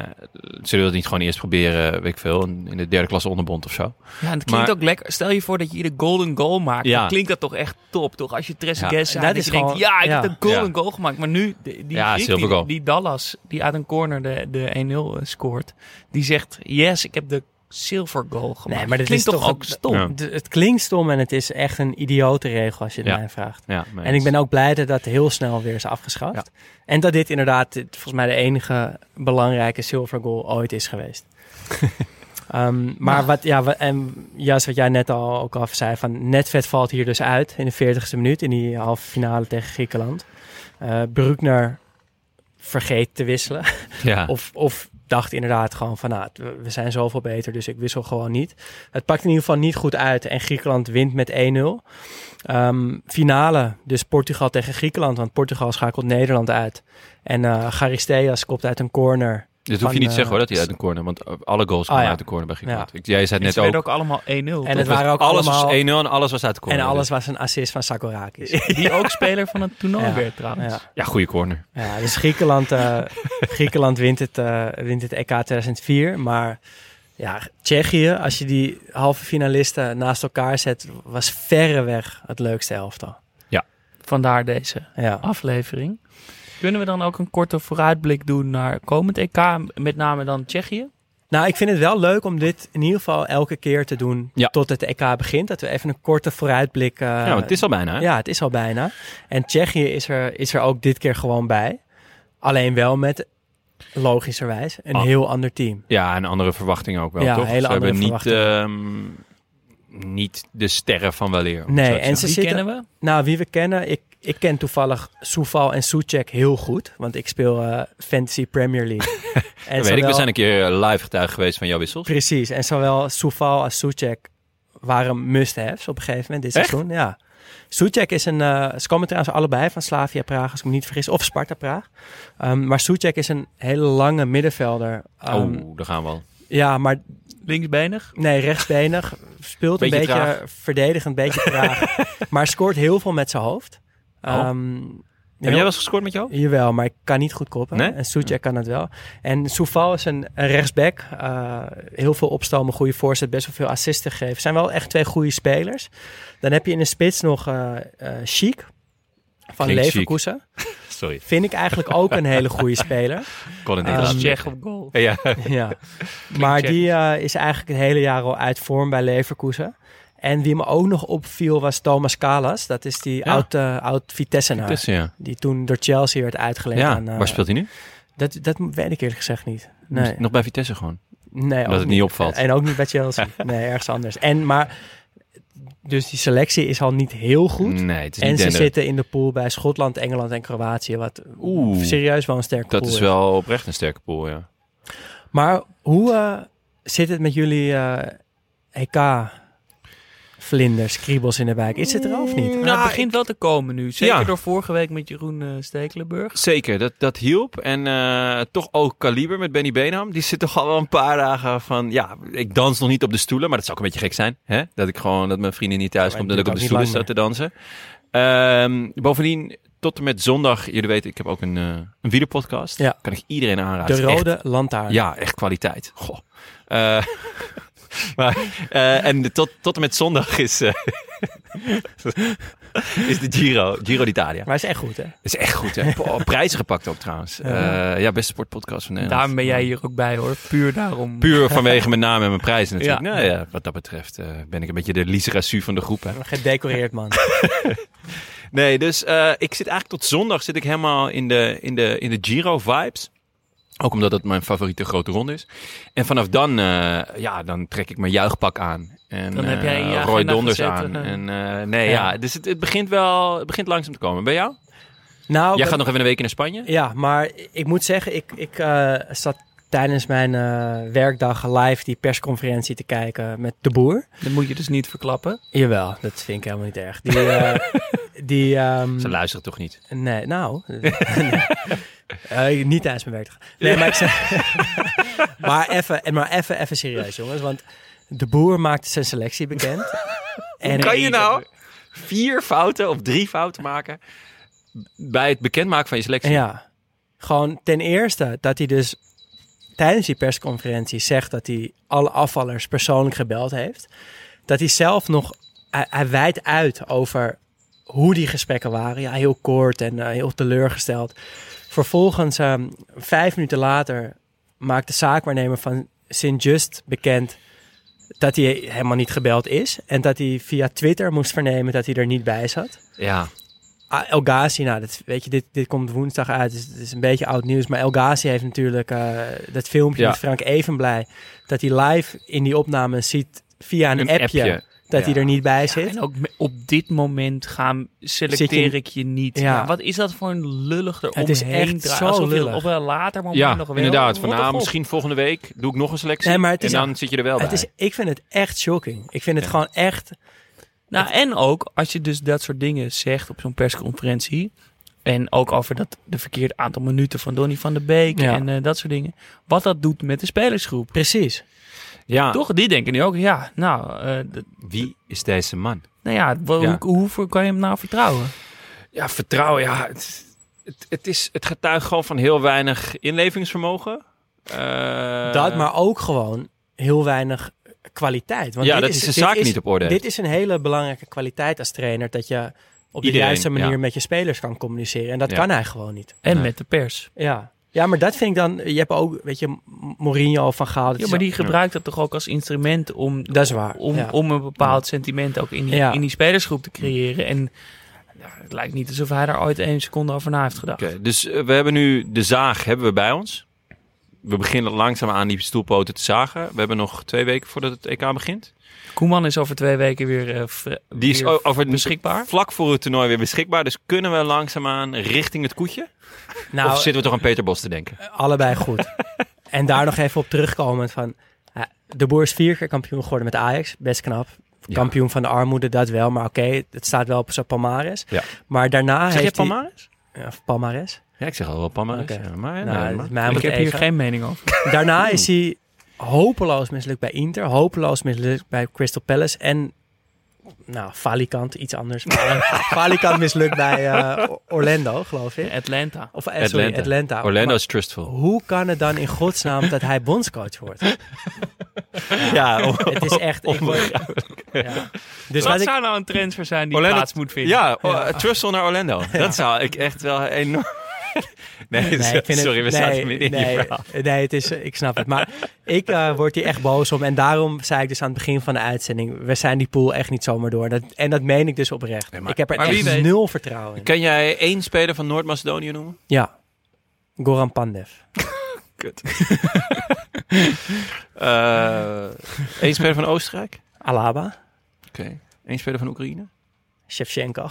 Speaker 3: zullen we dat niet gewoon eerst proberen, weet ik veel, in de derde klasse onderbond of zo?
Speaker 2: Ja, en het klinkt
Speaker 3: Maar-
Speaker 2: ook lekker. Stel je voor dat je hier de golden goal maakt.
Speaker 3: Ja.
Speaker 2: Dan klinkt dat toch echt top, toch? Als je Trezeguet
Speaker 3: Ja.
Speaker 2: ja,
Speaker 4: Dat is
Speaker 2: je denkt,
Speaker 4: gewoon-
Speaker 2: ja, ik
Speaker 4: ja.
Speaker 2: heb een golden
Speaker 3: Ja.
Speaker 2: goal gemaakt. Maar nu, die, die,
Speaker 3: Ja,
Speaker 2: Griek
Speaker 3: silver
Speaker 2: die,
Speaker 3: goal.
Speaker 2: die Dallas, die uit een corner de, de 1-0 scoort, die zegt, yes, ik heb de silver goal gemaakt.
Speaker 4: Nee, maar dit
Speaker 2: klinkt
Speaker 4: is
Speaker 2: toch ook
Speaker 4: een-
Speaker 2: stom?
Speaker 3: Ja.
Speaker 4: het klinkt stom en het is echt een idiote regel als je het
Speaker 3: Ja.
Speaker 4: mij vraagt.
Speaker 3: Ja,
Speaker 4: En ik ben ook blij dat dat heel snel weer is afgeschaft. En dat dit inderdaad dit, volgens mij de enige belangrijke silver goal ooit is geweest. Ehm, maar wat, ja, wat, en Jas, wat jij net al ook al zei, van Netvet valt hier dus uit in de 40ste minuut in die halve finale tegen Griekenland. Eh Bruckner vergeet te wisselen.
Speaker 3: Ja.
Speaker 4: Of, of dacht inderdaad gewoon van, nou, we zijn zoveel beter, dus ik wissel gewoon niet. Het pakt in ieder geval niet goed uit en Griekenland wint met 1-0. Ehm, finale, dus Portugal tegen Griekenland, want Portugal schakelt Nederland uit. En eh Charisteas kopt uit een corner.
Speaker 3: Dit hoef je niet te zeggen
Speaker 4: eh,
Speaker 3: hoor, dat hij uit een corner. Want alle goals
Speaker 4: Ah,
Speaker 3: komen
Speaker 4: ja.
Speaker 3: uit de corner bij Griekenland.
Speaker 4: Ja.
Speaker 3: Jij zei
Speaker 2: En
Speaker 3: het
Speaker 2: ze
Speaker 3: net
Speaker 2: werden
Speaker 3: ook.
Speaker 2: ook allemaal 1-0.
Speaker 4: En het waren ook
Speaker 3: alles
Speaker 4: allemaal...
Speaker 3: was 1-0 en alles was uit de
Speaker 4: en
Speaker 3: corner.
Speaker 4: alles was een assist van Sakorakis.
Speaker 2: Die ook speler van het toernooi
Speaker 4: Ja.
Speaker 2: werd trouwens.
Speaker 4: ja.
Speaker 3: Ja, goede corner.
Speaker 4: Ja, dus Griekenland, eh, Griekenland wint, het, eh, wint het EK 2004. Maar ja, Tsjechië, als je die halve finalisten naast elkaar zet, was verreweg het leukste elftal.
Speaker 2: Vandaar deze
Speaker 4: Ja.
Speaker 2: aflevering. Kunnen we dan ook een korte vooruitblik doen naar komend EK, met name dan Tsjechië?
Speaker 4: Nou, ik vind het wel leuk om dit in ieder geval elke keer te doen
Speaker 3: Ja.
Speaker 4: tot het EK begint. Dat we even een korte vooruitblik... eh,
Speaker 3: ja, het is al bijna. Hè?
Speaker 4: Ja, het is al bijna. En Tsjechië is er, is er ook dit keer gewoon bij. Alleen wel met, logischerwijs, een
Speaker 3: Ah.
Speaker 4: heel ander team.
Speaker 3: Ja, en andere verwachtingen ook wel,
Speaker 4: Ja,
Speaker 3: toch?
Speaker 4: hele
Speaker 3: ze hebben
Speaker 4: andere
Speaker 3: niet, ehm, niet de sterren van weleer.
Speaker 4: Nee, en ze
Speaker 2: Wie
Speaker 4: zitten-
Speaker 2: kennen we?
Speaker 4: Nou, wie we kennen, ik, ik ken toevallig Soufal en Soucek heel goed. Want ik speel eh, Fantasy Premier League. en
Speaker 3: weet ik,
Speaker 4: zowel-
Speaker 3: we zijn een keer eh, live getuige geweest van jouw wissels.
Speaker 4: Precies, en zowel Soufal als Soucek waren must-haves op een gegeven moment dit
Speaker 3: Echt?
Speaker 4: seizoen. Ja. Soucek is een, eh ze komen trouwens allebei van Slavia Praag, als ik me niet vergis, of Sparta Praag. Ehm, maar Soucek is een hele lange middenvelder. Ehm,
Speaker 3: oh, daar gaan we al.
Speaker 4: Ja, maar
Speaker 2: Linksbenig?
Speaker 4: nee, rechtsbenig, speelt een
Speaker 3: Beetje traag.
Speaker 4: verdedigend, beetje traag, maar scoort heel veel met zijn hoofd.
Speaker 3: Oh.
Speaker 4: Ehm,
Speaker 3: Heb jij wel eens gescoord met jou?
Speaker 4: Jawel, maar ik kan niet goed koppen.
Speaker 3: Nee?
Speaker 4: En Soucek kan het wel. En Soufal is een, een rechtsback. eh, heel veel opstomen, goede voorzet, best wel veel assisten gegeven. Zijn wel echt twee goede spelers. Dan heb je in de spits nog eh eh Chic van
Speaker 3: Klinkt chic.
Speaker 4: Leverkusen.
Speaker 3: Sorry,
Speaker 4: Vind ik eigenlijk ook een hele goede speler.
Speaker 3: kon het niet
Speaker 4: Ehm,
Speaker 3: laten
Speaker 2: Tsjech
Speaker 3: liggen.
Speaker 2: op goal.
Speaker 3: Ja,
Speaker 4: ja. Maar die eh, is eigenlijk het hele jaar al uit vorm bij Leverkusen. En wie me ook nog opviel was Thomas Kalas. Dat is die
Speaker 3: Ja.
Speaker 4: oud, eh, oud Vitesse-naar.
Speaker 3: tussen ja.
Speaker 4: Die toen door Chelsea werd uitgeleend.
Speaker 3: ja.
Speaker 4: aan, eh,
Speaker 3: Waar speelt hij nu?
Speaker 4: Dat, dat weet ik eerlijk gezegd niet. Nee,
Speaker 3: Nog bij Vitesse gewoon.
Speaker 4: nee
Speaker 3: Dat het niet opvalt.
Speaker 4: En ook niet bij Chelsea. nee, ergens anders. En, maar, dus die selectie is al niet heel goed.
Speaker 3: Nee, het is
Speaker 4: en
Speaker 3: niet
Speaker 4: ze zitten in de pool bij Schotland, Engeland en Kroatië. Wat
Speaker 3: Oeh.
Speaker 4: serieus wel een sterke
Speaker 3: Dat
Speaker 4: pool
Speaker 3: is wel oprecht een sterke pool, ja.
Speaker 4: Maar hoe eh, zit het met jullie EK? Vlinders, kriebels in de wijk. Is het er of niet?
Speaker 2: Nou, het begint wel te komen nu. Zeker
Speaker 3: Ja.
Speaker 2: door vorige week met Jeroen eh, Stekelenburg.
Speaker 3: Zeker, dat, dat hielp. En eh, toch ook kaliber met Benny Benham. Die zit toch al wel een paar dagen van... Ja, ik dans nog niet op de stoelen. Maar dat zou ook een beetje gek zijn. Hè? Dat ik gewoon, dat mijn vriendin niet thuis
Speaker 4: Ja,
Speaker 3: komt. Dat ik op de stoelen sta te dansen. Ehm, bovendien, tot en met zondag... Jullie weten, ik heb ook een, eh een wielerpodcast.
Speaker 4: Ja.
Speaker 3: Kan ik iedereen aanraden.
Speaker 4: De
Speaker 3: is echt-
Speaker 4: rode lantaarn.
Speaker 3: ja, echt kwaliteit. Goh. Eh, maar, eh, en tot, tot en met zondag is, eh, is de Giro, Giro d'Italia.
Speaker 4: Maar is echt goed, hè?
Speaker 3: Is echt goed, hè? Prijzen gepakt ook trouwens.
Speaker 4: Ja.
Speaker 3: Eh, ja, beste sportpodcast van Nederland.
Speaker 2: Daarom ben jij hier ook bij hoor. Puur daarom.
Speaker 3: Puur vanwege mijn naam en mijn prijzen natuurlijk.
Speaker 2: Ja.
Speaker 3: Nou ja, wat dat betreft ben ik een beetje de Rassu van de groep. Hè?
Speaker 4: Gedecoreerd, man.
Speaker 3: Nee, dus ik zit eigenlijk tot zondag zit ik helemaal in de, in de, in de Giro vibes. Ook omdat het mijn favoriete grote ronde is. En vanaf dan, eh, ja, dan trek ik mijn juichpak aan. En,
Speaker 2: Dan heb jij in je
Speaker 3: eh, Roy Donders
Speaker 2: gezet,
Speaker 3: aan. En, eh, nee, ja.
Speaker 4: Ja.
Speaker 3: dus het, het begint wel het begint langzaam te komen. Bij jou?
Speaker 4: Nou,
Speaker 3: Jij gaat nog even een week naar Spanje?
Speaker 4: Ja, maar ik moet zeggen, ik, ik eh, zat tijdens mijn eh, werkdag live die persconferentie te kijken met de boer.
Speaker 2: Dat moet je dus niet verklappen.
Speaker 4: Jawel, dat vind ik helemaal niet erg. Die, eh, die ehm,
Speaker 3: Ze luisteren toch niet?
Speaker 4: Nee, nou. nee. Eh, niet tijdens mijn werkdag. Nee, maar ik zeg. maar even, en maar even, even serieus, jongens. Want de boer maakte zijn selectie bekend. en
Speaker 3: kan je nou vier fouten of drie fouten maken bij het bekendmaken van je selectie?
Speaker 4: Ja. Gewoon ten eerste dat hij dus tijdens die persconferentie zegt dat hij alle afvallers persoonlijk gebeld heeft. Dat hij zelf nog, hij, hij wijdt uit over hoe die gesprekken waren. Ja, heel kort en eh, heel teleurgesteld. Vervolgens, ehm, vijf minuten later, maakt de zaakwaarnemer van Sint-Just bekend dat hij helemaal niet gebeld is. En dat hij via Twitter moest vernemen dat hij er niet bij zat.
Speaker 3: Ja.
Speaker 4: El Ghazi, nou, dat, weet je, dit, dit komt woensdag uit, dus het is een beetje oud nieuws. Maar El Ghazi heeft natuurlijk eh, dat filmpje
Speaker 3: Ja.
Speaker 4: met Frank Evenblij. Dat hij live in die opname ziet via een, appje, dat
Speaker 3: Ja.
Speaker 4: hij er niet bij zit.
Speaker 2: En ook op dit moment gaan selecteer
Speaker 4: je-
Speaker 2: ik je niet.
Speaker 4: Ja.
Speaker 2: Ja, wat is dat voor een lullig eromheen?
Speaker 4: Het is echt
Speaker 2: draaien?
Speaker 4: zo
Speaker 2: Alsof
Speaker 4: lullig.
Speaker 2: op een later moment
Speaker 3: Ja,
Speaker 2: nog wel...
Speaker 3: inderdaad. Van nou, misschien volgende week doe ik nog een selectie.
Speaker 4: Nee, maar het is-
Speaker 3: en dan zit je er wel
Speaker 4: het
Speaker 3: bij.
Speaker 4: is, ik vind het echt shocking. Ik vind het
Speaker 3: Ja.
Speaker 4: gewoon echt...
Speaker 2: Nou, en ook als je dus dat soort dingen zegt op zo'n persconferentie. En ook over dat de verkeerde aantal minuten van Donny van der Beek
Speaker 4: Ja.
Speaker 2: en eh, dat soort dingen. Wat dat doet met de spelersgroep.
Speaker 4: Precies.
Speaker 3: Ja,
Speaker 2: Toch? Die denken nu ook, ja, nou, eh, d-
Speaker 3: wie is deze man?
Speaker 2: nou ja. Hoe, hoeveel kan je hem nou vertrouwen?
Speaker 3: Ja, vertrouwen, ja. Het, het, het, is, het getuigt gewoon van heel weinig inlevingsvermogen. Eh,
Speaker 4: dat, maar ook gewoon heel weinig kwaliteit. Want
Speaker 3: ja,
Speaker 4: dit
Speaker 3: dat is de
Speaker 4: dit
Speaker 3: zaak niet op orde.
Speaker 4: Dit is een hele belangrijke kwaliteit als trainer. Dat je op de
Speaker 3: Iedereen,
Speaker 4: juiste manier
Speaker 3: ja.
Speaker 4: met je spelers kan communiceren. En dat
Speaker 3: Ja.
Speaker 4: kan hij gewoon niet.
Speaker 2: En
Speaker 3: Nee.
Speaker 2: met de pers.
Speaker 4: Ja. Ja, maar dat vind ik dan... Je hebt ook, weet je, Mourinho van gehaald.
Speaker 2: Ja, maar die gebruikt dat toch ook als instrument om,
Speaker 4: Dat is waar,
Speaker 2: om,
Speaker 4: ja.
Speaker 2: om een bepaald sentiment ook in die,
Speaker 4: Ja.
Speaker 2: in die spelersgroep te creëren. En het lijkt niet alsof hij daar ooit één seconde over na heeft gedacht.
Speaker 3: Oké, dus eh, we hebben nu de zaag hebben we bij ons. We beginnen langzaam aan die stoelpoten te zagen. We hebben nog twee weken voordat het EK begint.
Speaker 2: Koeman is over twee weken weer, eh,
Speaker 3: Die is
Speaker 2: weer
Speaker 3: over
Speaker 2: beschikbaar.
Speaker 3: Vlak voor het toernooi weer beschikbaar. Dus kunnen we langzaamaan richting het koetje?
Speaker 4: Nou,
Speaker 3: of zitten we toch aan Peter Bos te denken?
Speaker 4: allebei goed. en daar nog even op terugkomen van... ja, de Boer is vier keer kampioen geworden met Ajax. Best knap.
Speaker 3: Ja.
Speaker 4: Kampioen van de armoede, dat wel. Maar oké, het staat wel op zijn palmares.
Speaker 3: Ja.
Speaker 4: Maar daarna
Speaker 3: Zeg je
Speaker 4: heeft hij...
Speaker 3: Palmares?
Speaker 4: Ja, palmares.
Speaker 3: Ja, ik zeg al wel Palmares. Ja, maar,
Speaker 4: Nou,
Speaker 3: nee, maar-
Speaker 4: mij
Speaker 2: Ik heb hier geen mening over.
Speaker 4: Daarna is hij hopeloos mislukt bij Inter. Hopeloos mislukt bij Crystal Palace. En, nou, Falikant, iets anders. Maar Falikant mislukt bij eh, Orlando, geloof ik.
Speaker 2: Atlanta.
Speaker 4: Of eh, sorry,
Speaker 3: Atlanta.
Speaker 4: Atlanta.
Speaker 3: Orlando
Speaker 4: Maar
Speaker 3: is trustful.
Speaker 4: hoe kan het dan in godsnaam dat hij bondscoach wordt?
Speaker 3: Ja,
Speaker 4: Het is echt... Ik word, ja. Dus
Speaker 2: Wat
Speaker 4: ik,
Speaker 2: zou nou een transfer zijn die
Speaker 3: Orlando-
Speaker 2: plaats moet vinden?
Speaker 3: Ja, oh, Trustful naar Orlando. Dat zou ik echt wel enorm... Nee, sorry, we zaten midden in
Speaker 4: nee,
Speaker 3: je verhaal.
Speaker 4: Nee, het is, ik snap het. Maar ik eh, word hier echt boos om. En daarom zei ik dus aan het begin van de uitzending... we zijn die pool echt niet zomaar door. Dat, en dat meen ik dus oprecht.
Speaker 3: Maar-
Speaker 4: ik heb er echt
Speaker 2: weet.
Speaker 4: nul vertrouwen in.
Speaker 3: Kan jij één speler van Noord-Macedonië noemen?
Speaker 4: Ja. Goran Pandev.
Speaker 3: Kut. Eh Eén speler van Oostenrijk?
Speaker 4: Alaba.
Speaker 3: Oké. Eén speler van Oekraïne?
Speaker 4: Shevchenko.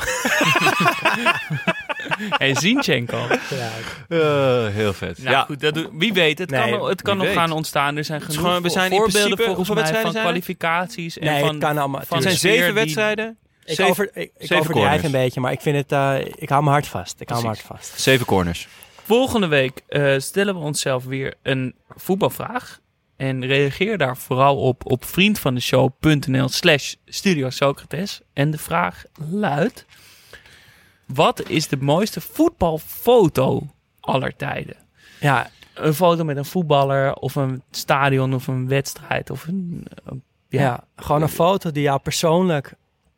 Speaker 2: En Zinchenko.
Speaker 4: ja,
Speaker 3: Eh, heel vet.
Speaker 2: Nou
Speaker 3: ja,
Speaker 2: goed, dat doe- wie weet. Het
Speaker 4: Nee,
Speaker 2: kan, nog- het kan nog
Speaker 3: weet.
Speaker 2: gaan ontstaan. Er zijn genoeg
Speaker 3: gewoon- we zijn in
Speaker 2: voorbeelden
Speaker 3: principe-
Speaker 2: volgens mij van
Speaker 3: zijn
Speaker 2: kwalificaties. En
Speaker 4: nee,
Speaker 2: van,
Speaker 4: het kan allemaal.
Speaker 2: van
Speaker 3: zijn zeven
Speaker 2: die-
Speaker 3: wedstrijden.
Speaker 4: ik
Speaker 3: zeven-
Speaker 4: over, ik, ik
Speaker 3: zeven
Speaker 4: overdrijf
Speaker 3: corners.
Speaker 4: een beetje, maar ik vind het... eh, ik hou me hard vast. Ik hou me hard vast.
Speaker 3: Zeven corners.
Speaker 2: Volgende week eh, stellen we onszelf weer een voetbalvraag. En reageer daar vooral op op vriendvandeshow.nl slash Studio Socrates. En de vraag luidt... Wat is de mooiste voetbalfoto aller tijden?
Speaker 4: Ja,
Speaker 2: Een foto met een voetballer of een stadion of een wedstrijd of een... een-
Speaker 4: ja. gewoon een foto die jou persoonlijk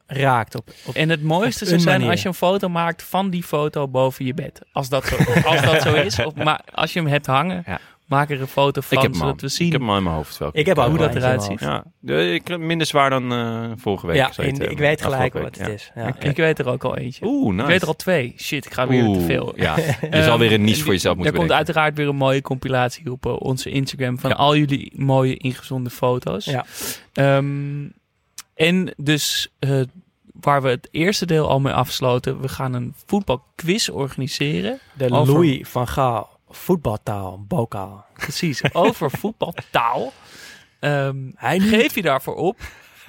Speaker 4: raakt. Op, op,
Speaker 2: En het mooiste zou zijn
Speaker 4: manier.
Speaker 2: als je een foto maakt van die foto boven je bed. Als dat zo, als dat zo is. Of, maar als je hem hebt hangen,
Speaker 3: Ja.
Speaker 2: Maak er een foto van,
Speaker 3: ik heb hem al.
Speaker 2: zodat we zien
Speaker 3: Ik heb hem al in mijn hoofd.
Speaker 4: ik heb ook
Speaker 2: hoe dat eruit ziet.
Speaker 3: Ja, de- ik heb minder zwaar dan eh, vorige week.
Speaker 4: Ja,
Speaker 3: zou je
Speaker 4: in-
Speaker 3: het,
Speaker 4: ik
Speaker 3: eh,
Speaker 4: weet gelijk wat het is. Ja.
Speaker 2: Ik, ik weet er ook al eentje.
Speaker 3: Oeh, nice.
Speaker 2: Ik weet er al twee. Shit, ik ga weer te veel.
Speaker 3: Ja, je zal weer een niche
Speaker 2: en
Speaker 3: voor jezelf
Speaker 2: Er
Speaker 3: moeten
Speaker 2: komt
Speaker 3: bedenken.
Speaker 2: uiteraard weer een mooie compilatie op eh, onze Instagram van
Speaker 3: Ja.
Speaker 2: al jullie mooie ingezonde foto's.
Speaker 4: Ja.
Speaker 2: Ehm, En dus eh, waar we het eerste deel al mee afsloten, we gaan een voetbalquiz organiseren.
Speaker 4: De
Speaker 2: Over-
Speaker 4: Louis van Gaal voetbaltaal, bokaal.
Speaker 2: Precies, over voetbaltaal. Ehm,
Speaker 4: Hij niet.
Speaker 2: geef je daarvoor op?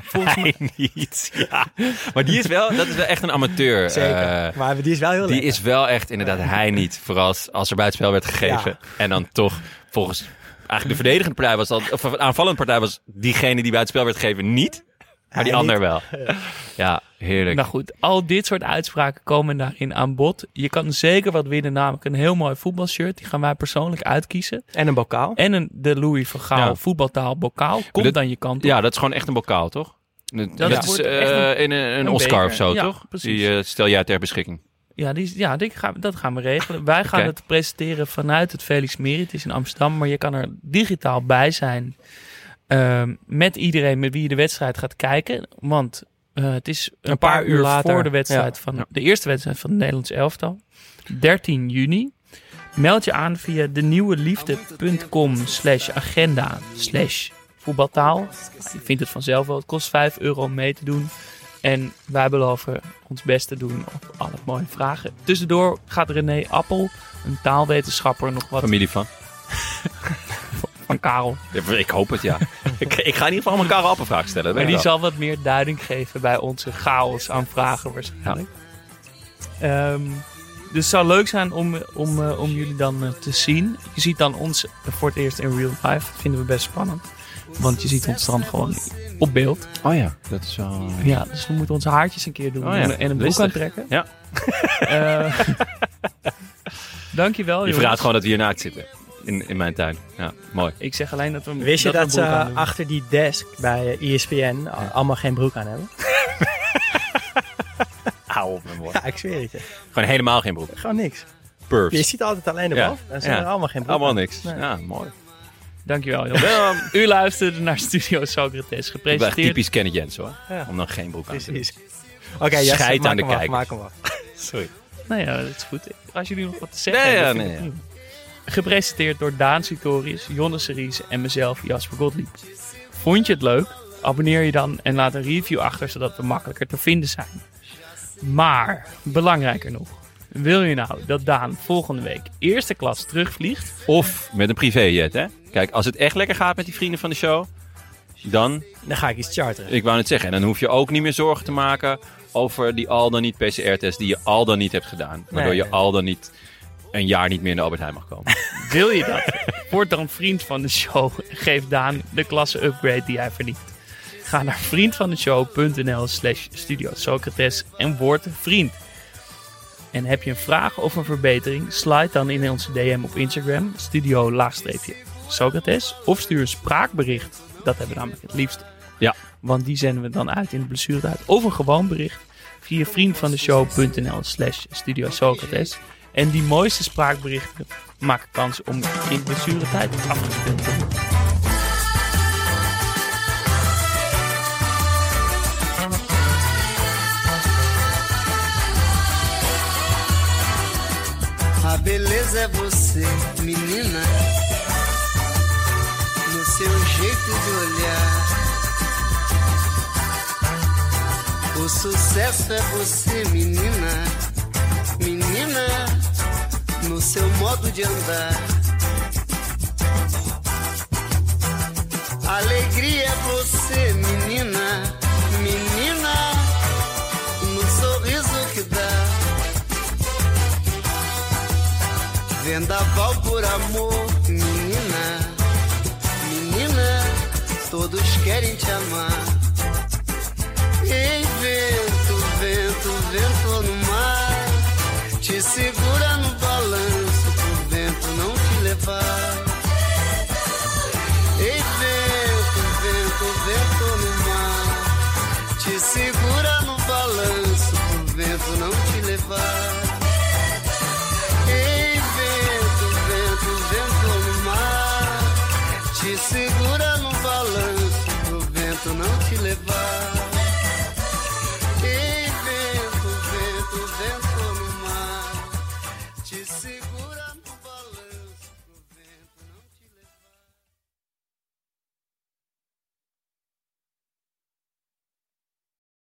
Speaker 2: Volgens mij,
Speaker 3: niet. Ja. Maar die is wel, dat is wel echt een amateur.
Speaker 4: Zeker.
Speaker 3: eh,
Speaker 4: maar die is wel heel
Speaker 3: die
Speaker 4: lekker.
Speaker 3: is wel echt inderdaad hij niet. Vooral als, als er buitenspel werd gegeven.
Speaker 4: Ja.
Speaker 3: En dan toch volgens eigenlijk de verdedigende partij was dat, of de aanvallende partij was diegene die buitenspel werd gegeven niet. Maar die
Speaker 4: Hij
Speaker 3: ander
Speaker 4: niet.
Speaker 3: wel. Ja, heerlijk.
Speaker 2: nou goed, al dit soort uitspraken komen daarin aan bod. Je kan zeker wat winnen, namelijk een heel mooi voetbalshirt. Die gaan wij persoonlijk uitkiezen.
Speaker 4: En een bokaal.
Speaker 2: En een, de Louis van Gaal
Speaker 3: Ja.
Speaker 2: voetbaltaal bokaal. Komt
Speaker 3: dit-
Speaker 2: dan je kant op.
Speaker 3: Ja, dat is gewoon echt een bokaal, toch? Dat,
Speaker 2: Dat
Speaker 3: is
Speaker 2: wordt
Speaker 3: eh,
Speaker 2: echt een-
Speaker 3: in een, Oscar
Speaker 2: beker.
Speaker 3: of zo,
Speaker 2: Ja,
Speaker 3: toch?
Speaker 2: precies.
Speaker 3: Die eh, stel jij ter beschikking.
Speaker 2: Ja, die, ja die gaan, dat gaan we regelen. Wij gaan het presenteren vanuit het Felix Meritis in Amsterdam. Maar je kan er digitaal bij zijn. Ehm, met iedereen met wie je de wedstrijd gaat kijken. Want eh, het is een, paar, uur
Speaker 4: later.
Speaker 2: voor de wedstrijd
Speaker 4: Ja.
Speaker 2: van
Speaker 3: Ja.
Speaker 2: de eerste wedstrijd van het Nederlands elftal. 13 juni. Meld je aan via denieuweliefde.com slash agenda slash voetbaltaal. Je vindt het vanzelf wel. Het kost 5 euro om mee te doen. En wij beloven ons best te doen op alle mooie vragen. Tussendoor gaat René Appel, een taalwetenschapper, nog wat
Speaker 3: Familie van.
Speaker 2: van Karel.
Speaker 3: Ik hoop het, ja. ik, ik ga in ieder geval mijn Karel Appenvraag stellen. dat
Speaker 2: Maar die
Speaker 3: wel.
Speaker 2: zal wat meer duiding geven bij onze chaos aan vragen waarschijnlijk. Ehm, dus het zou leuk zijn om, om, eh, om jullie dan eh, te zien. Je ziet dan ons voor het eerst in real life. Dat vinden we best spannend. Want je ziet ons dan gewoon op beeld.
Speaker 3: Oh ja, dat is wel...
Speaker 2: Ja, dus we moeten onze haartjes een keer doen
Speaker 3: Oh ja,
Speaker 2: en een broek aantrekken.
Speaker 3: Ja.
Speaker 2: Eh, dankjewel
Speaker 3: Je
Speaker 2: jongens.
Speaker 3: verraadt gewoon dat we hier naakt zitten. In, in mijn tuin. Ja, mooi.
Speaker 2: Ik zeg alleen dat we
Speaker 4: Wist je dat ze achter die desk bij ESPN allemaal geen broek aan hebben?
Speaker 3: Hou op mijn woord.
Speaker 4: Ja, ik zweer het je.
Speaker 3: Gewoon helemaal geen broek.
Speaker 4: Gewoon niks. Je
Speaker 3: Purfs.
Speaker 4: ziet altijd alleen de. En ze hebben
Speaker 3: Ja.
Speaker 4: allemaal geen broek
Speaker 3: Allemaal niks.
Speaker 4: Nee.
Speaker 3: Ja, mooi.
Speaker 2: Dankjewel jongens. U luisterde naar Studio Socrates,
Speaker 3: Ik ben echt
Speaker 2: gepresenteerd
Speaker 3: typisch Kenneth Jens hoor.
Speaker 4: Ja.
Speaker 3: Om dan geen broek aan te doen.
Speaker 4: Precies. Oké, Jesse,
Speaker 3: Scheid
Speaker 4: maak
Speaker 3: aan de
Speaker 4: hem af,
Speaker 3: kijkers.
Speaker 4: maak hem af.
Speaker 3: Sorry.
Speaker 2: Nou ja, dat is goed. Als jullie nog wat te zeggen
Speaker 3: Nee,
Speaker 2: hebben,
Speaker 3: ja, nee.
Speaker 2: Gepresenteerd door Daan Sutorius, Jonne Series en mezelf, Jasper Gottlieb. Vond je het leuk? Abonneer je dan en laat een review achter, zodat we makkelijker te vinden zijn. Maar, belangrijker nog. Wil je nou dat Daan volgende week eerste klas terugvliegt?
Speaker 3: Of met een privéjet hè. Kijk, als het echt lekker gaat met die vrienden van de show. Dan,
Speaker 4: Dan ga ik iets charteren.
Speaker 3: ik wou net zeggen. En dan hoef je ook niet meer zorgen te maken over die al dan niet PCR-test die je al dan niet hebt gedaan. Waardoor
Speaker 4: Nee,
Speaker 3: je al dan niet een jaar niet meer in de Albert Heijn mag komen.
Speaker 2: Wil je dat? Word dan vriend van de show geef Daan de klasse upgrade die hij verdient. Ga naar vriendvandeshow.nl slash studio Socrates en word vriend. En heb je een vraag of een verbetering? Slide dan in onze DM op Instagram, studio laagstreepje Socrates. Of stuur een spraakbericht. Dat hebben we namelijk het liefst.
Speaker 3: Ja.
Speaker 2: Want die zenden we dan uit in de blessuretijd. Of een gewoon bericht via vriendvandeshow.nl slash studio Socrates. En die mooiste spraakberichten maken kans om in blessuretijd afgespeeld te worden.
Speaker 5: A beleza é você, menina, no seu jeito de olhar. O sucesso é você, menina, seu modo de andar. Alegria é você, menina, menina, no sorriso que dá. Vendaval por amor, menina, menina, todos querem te amar. Ei, vento, vento, vento no mar, te segura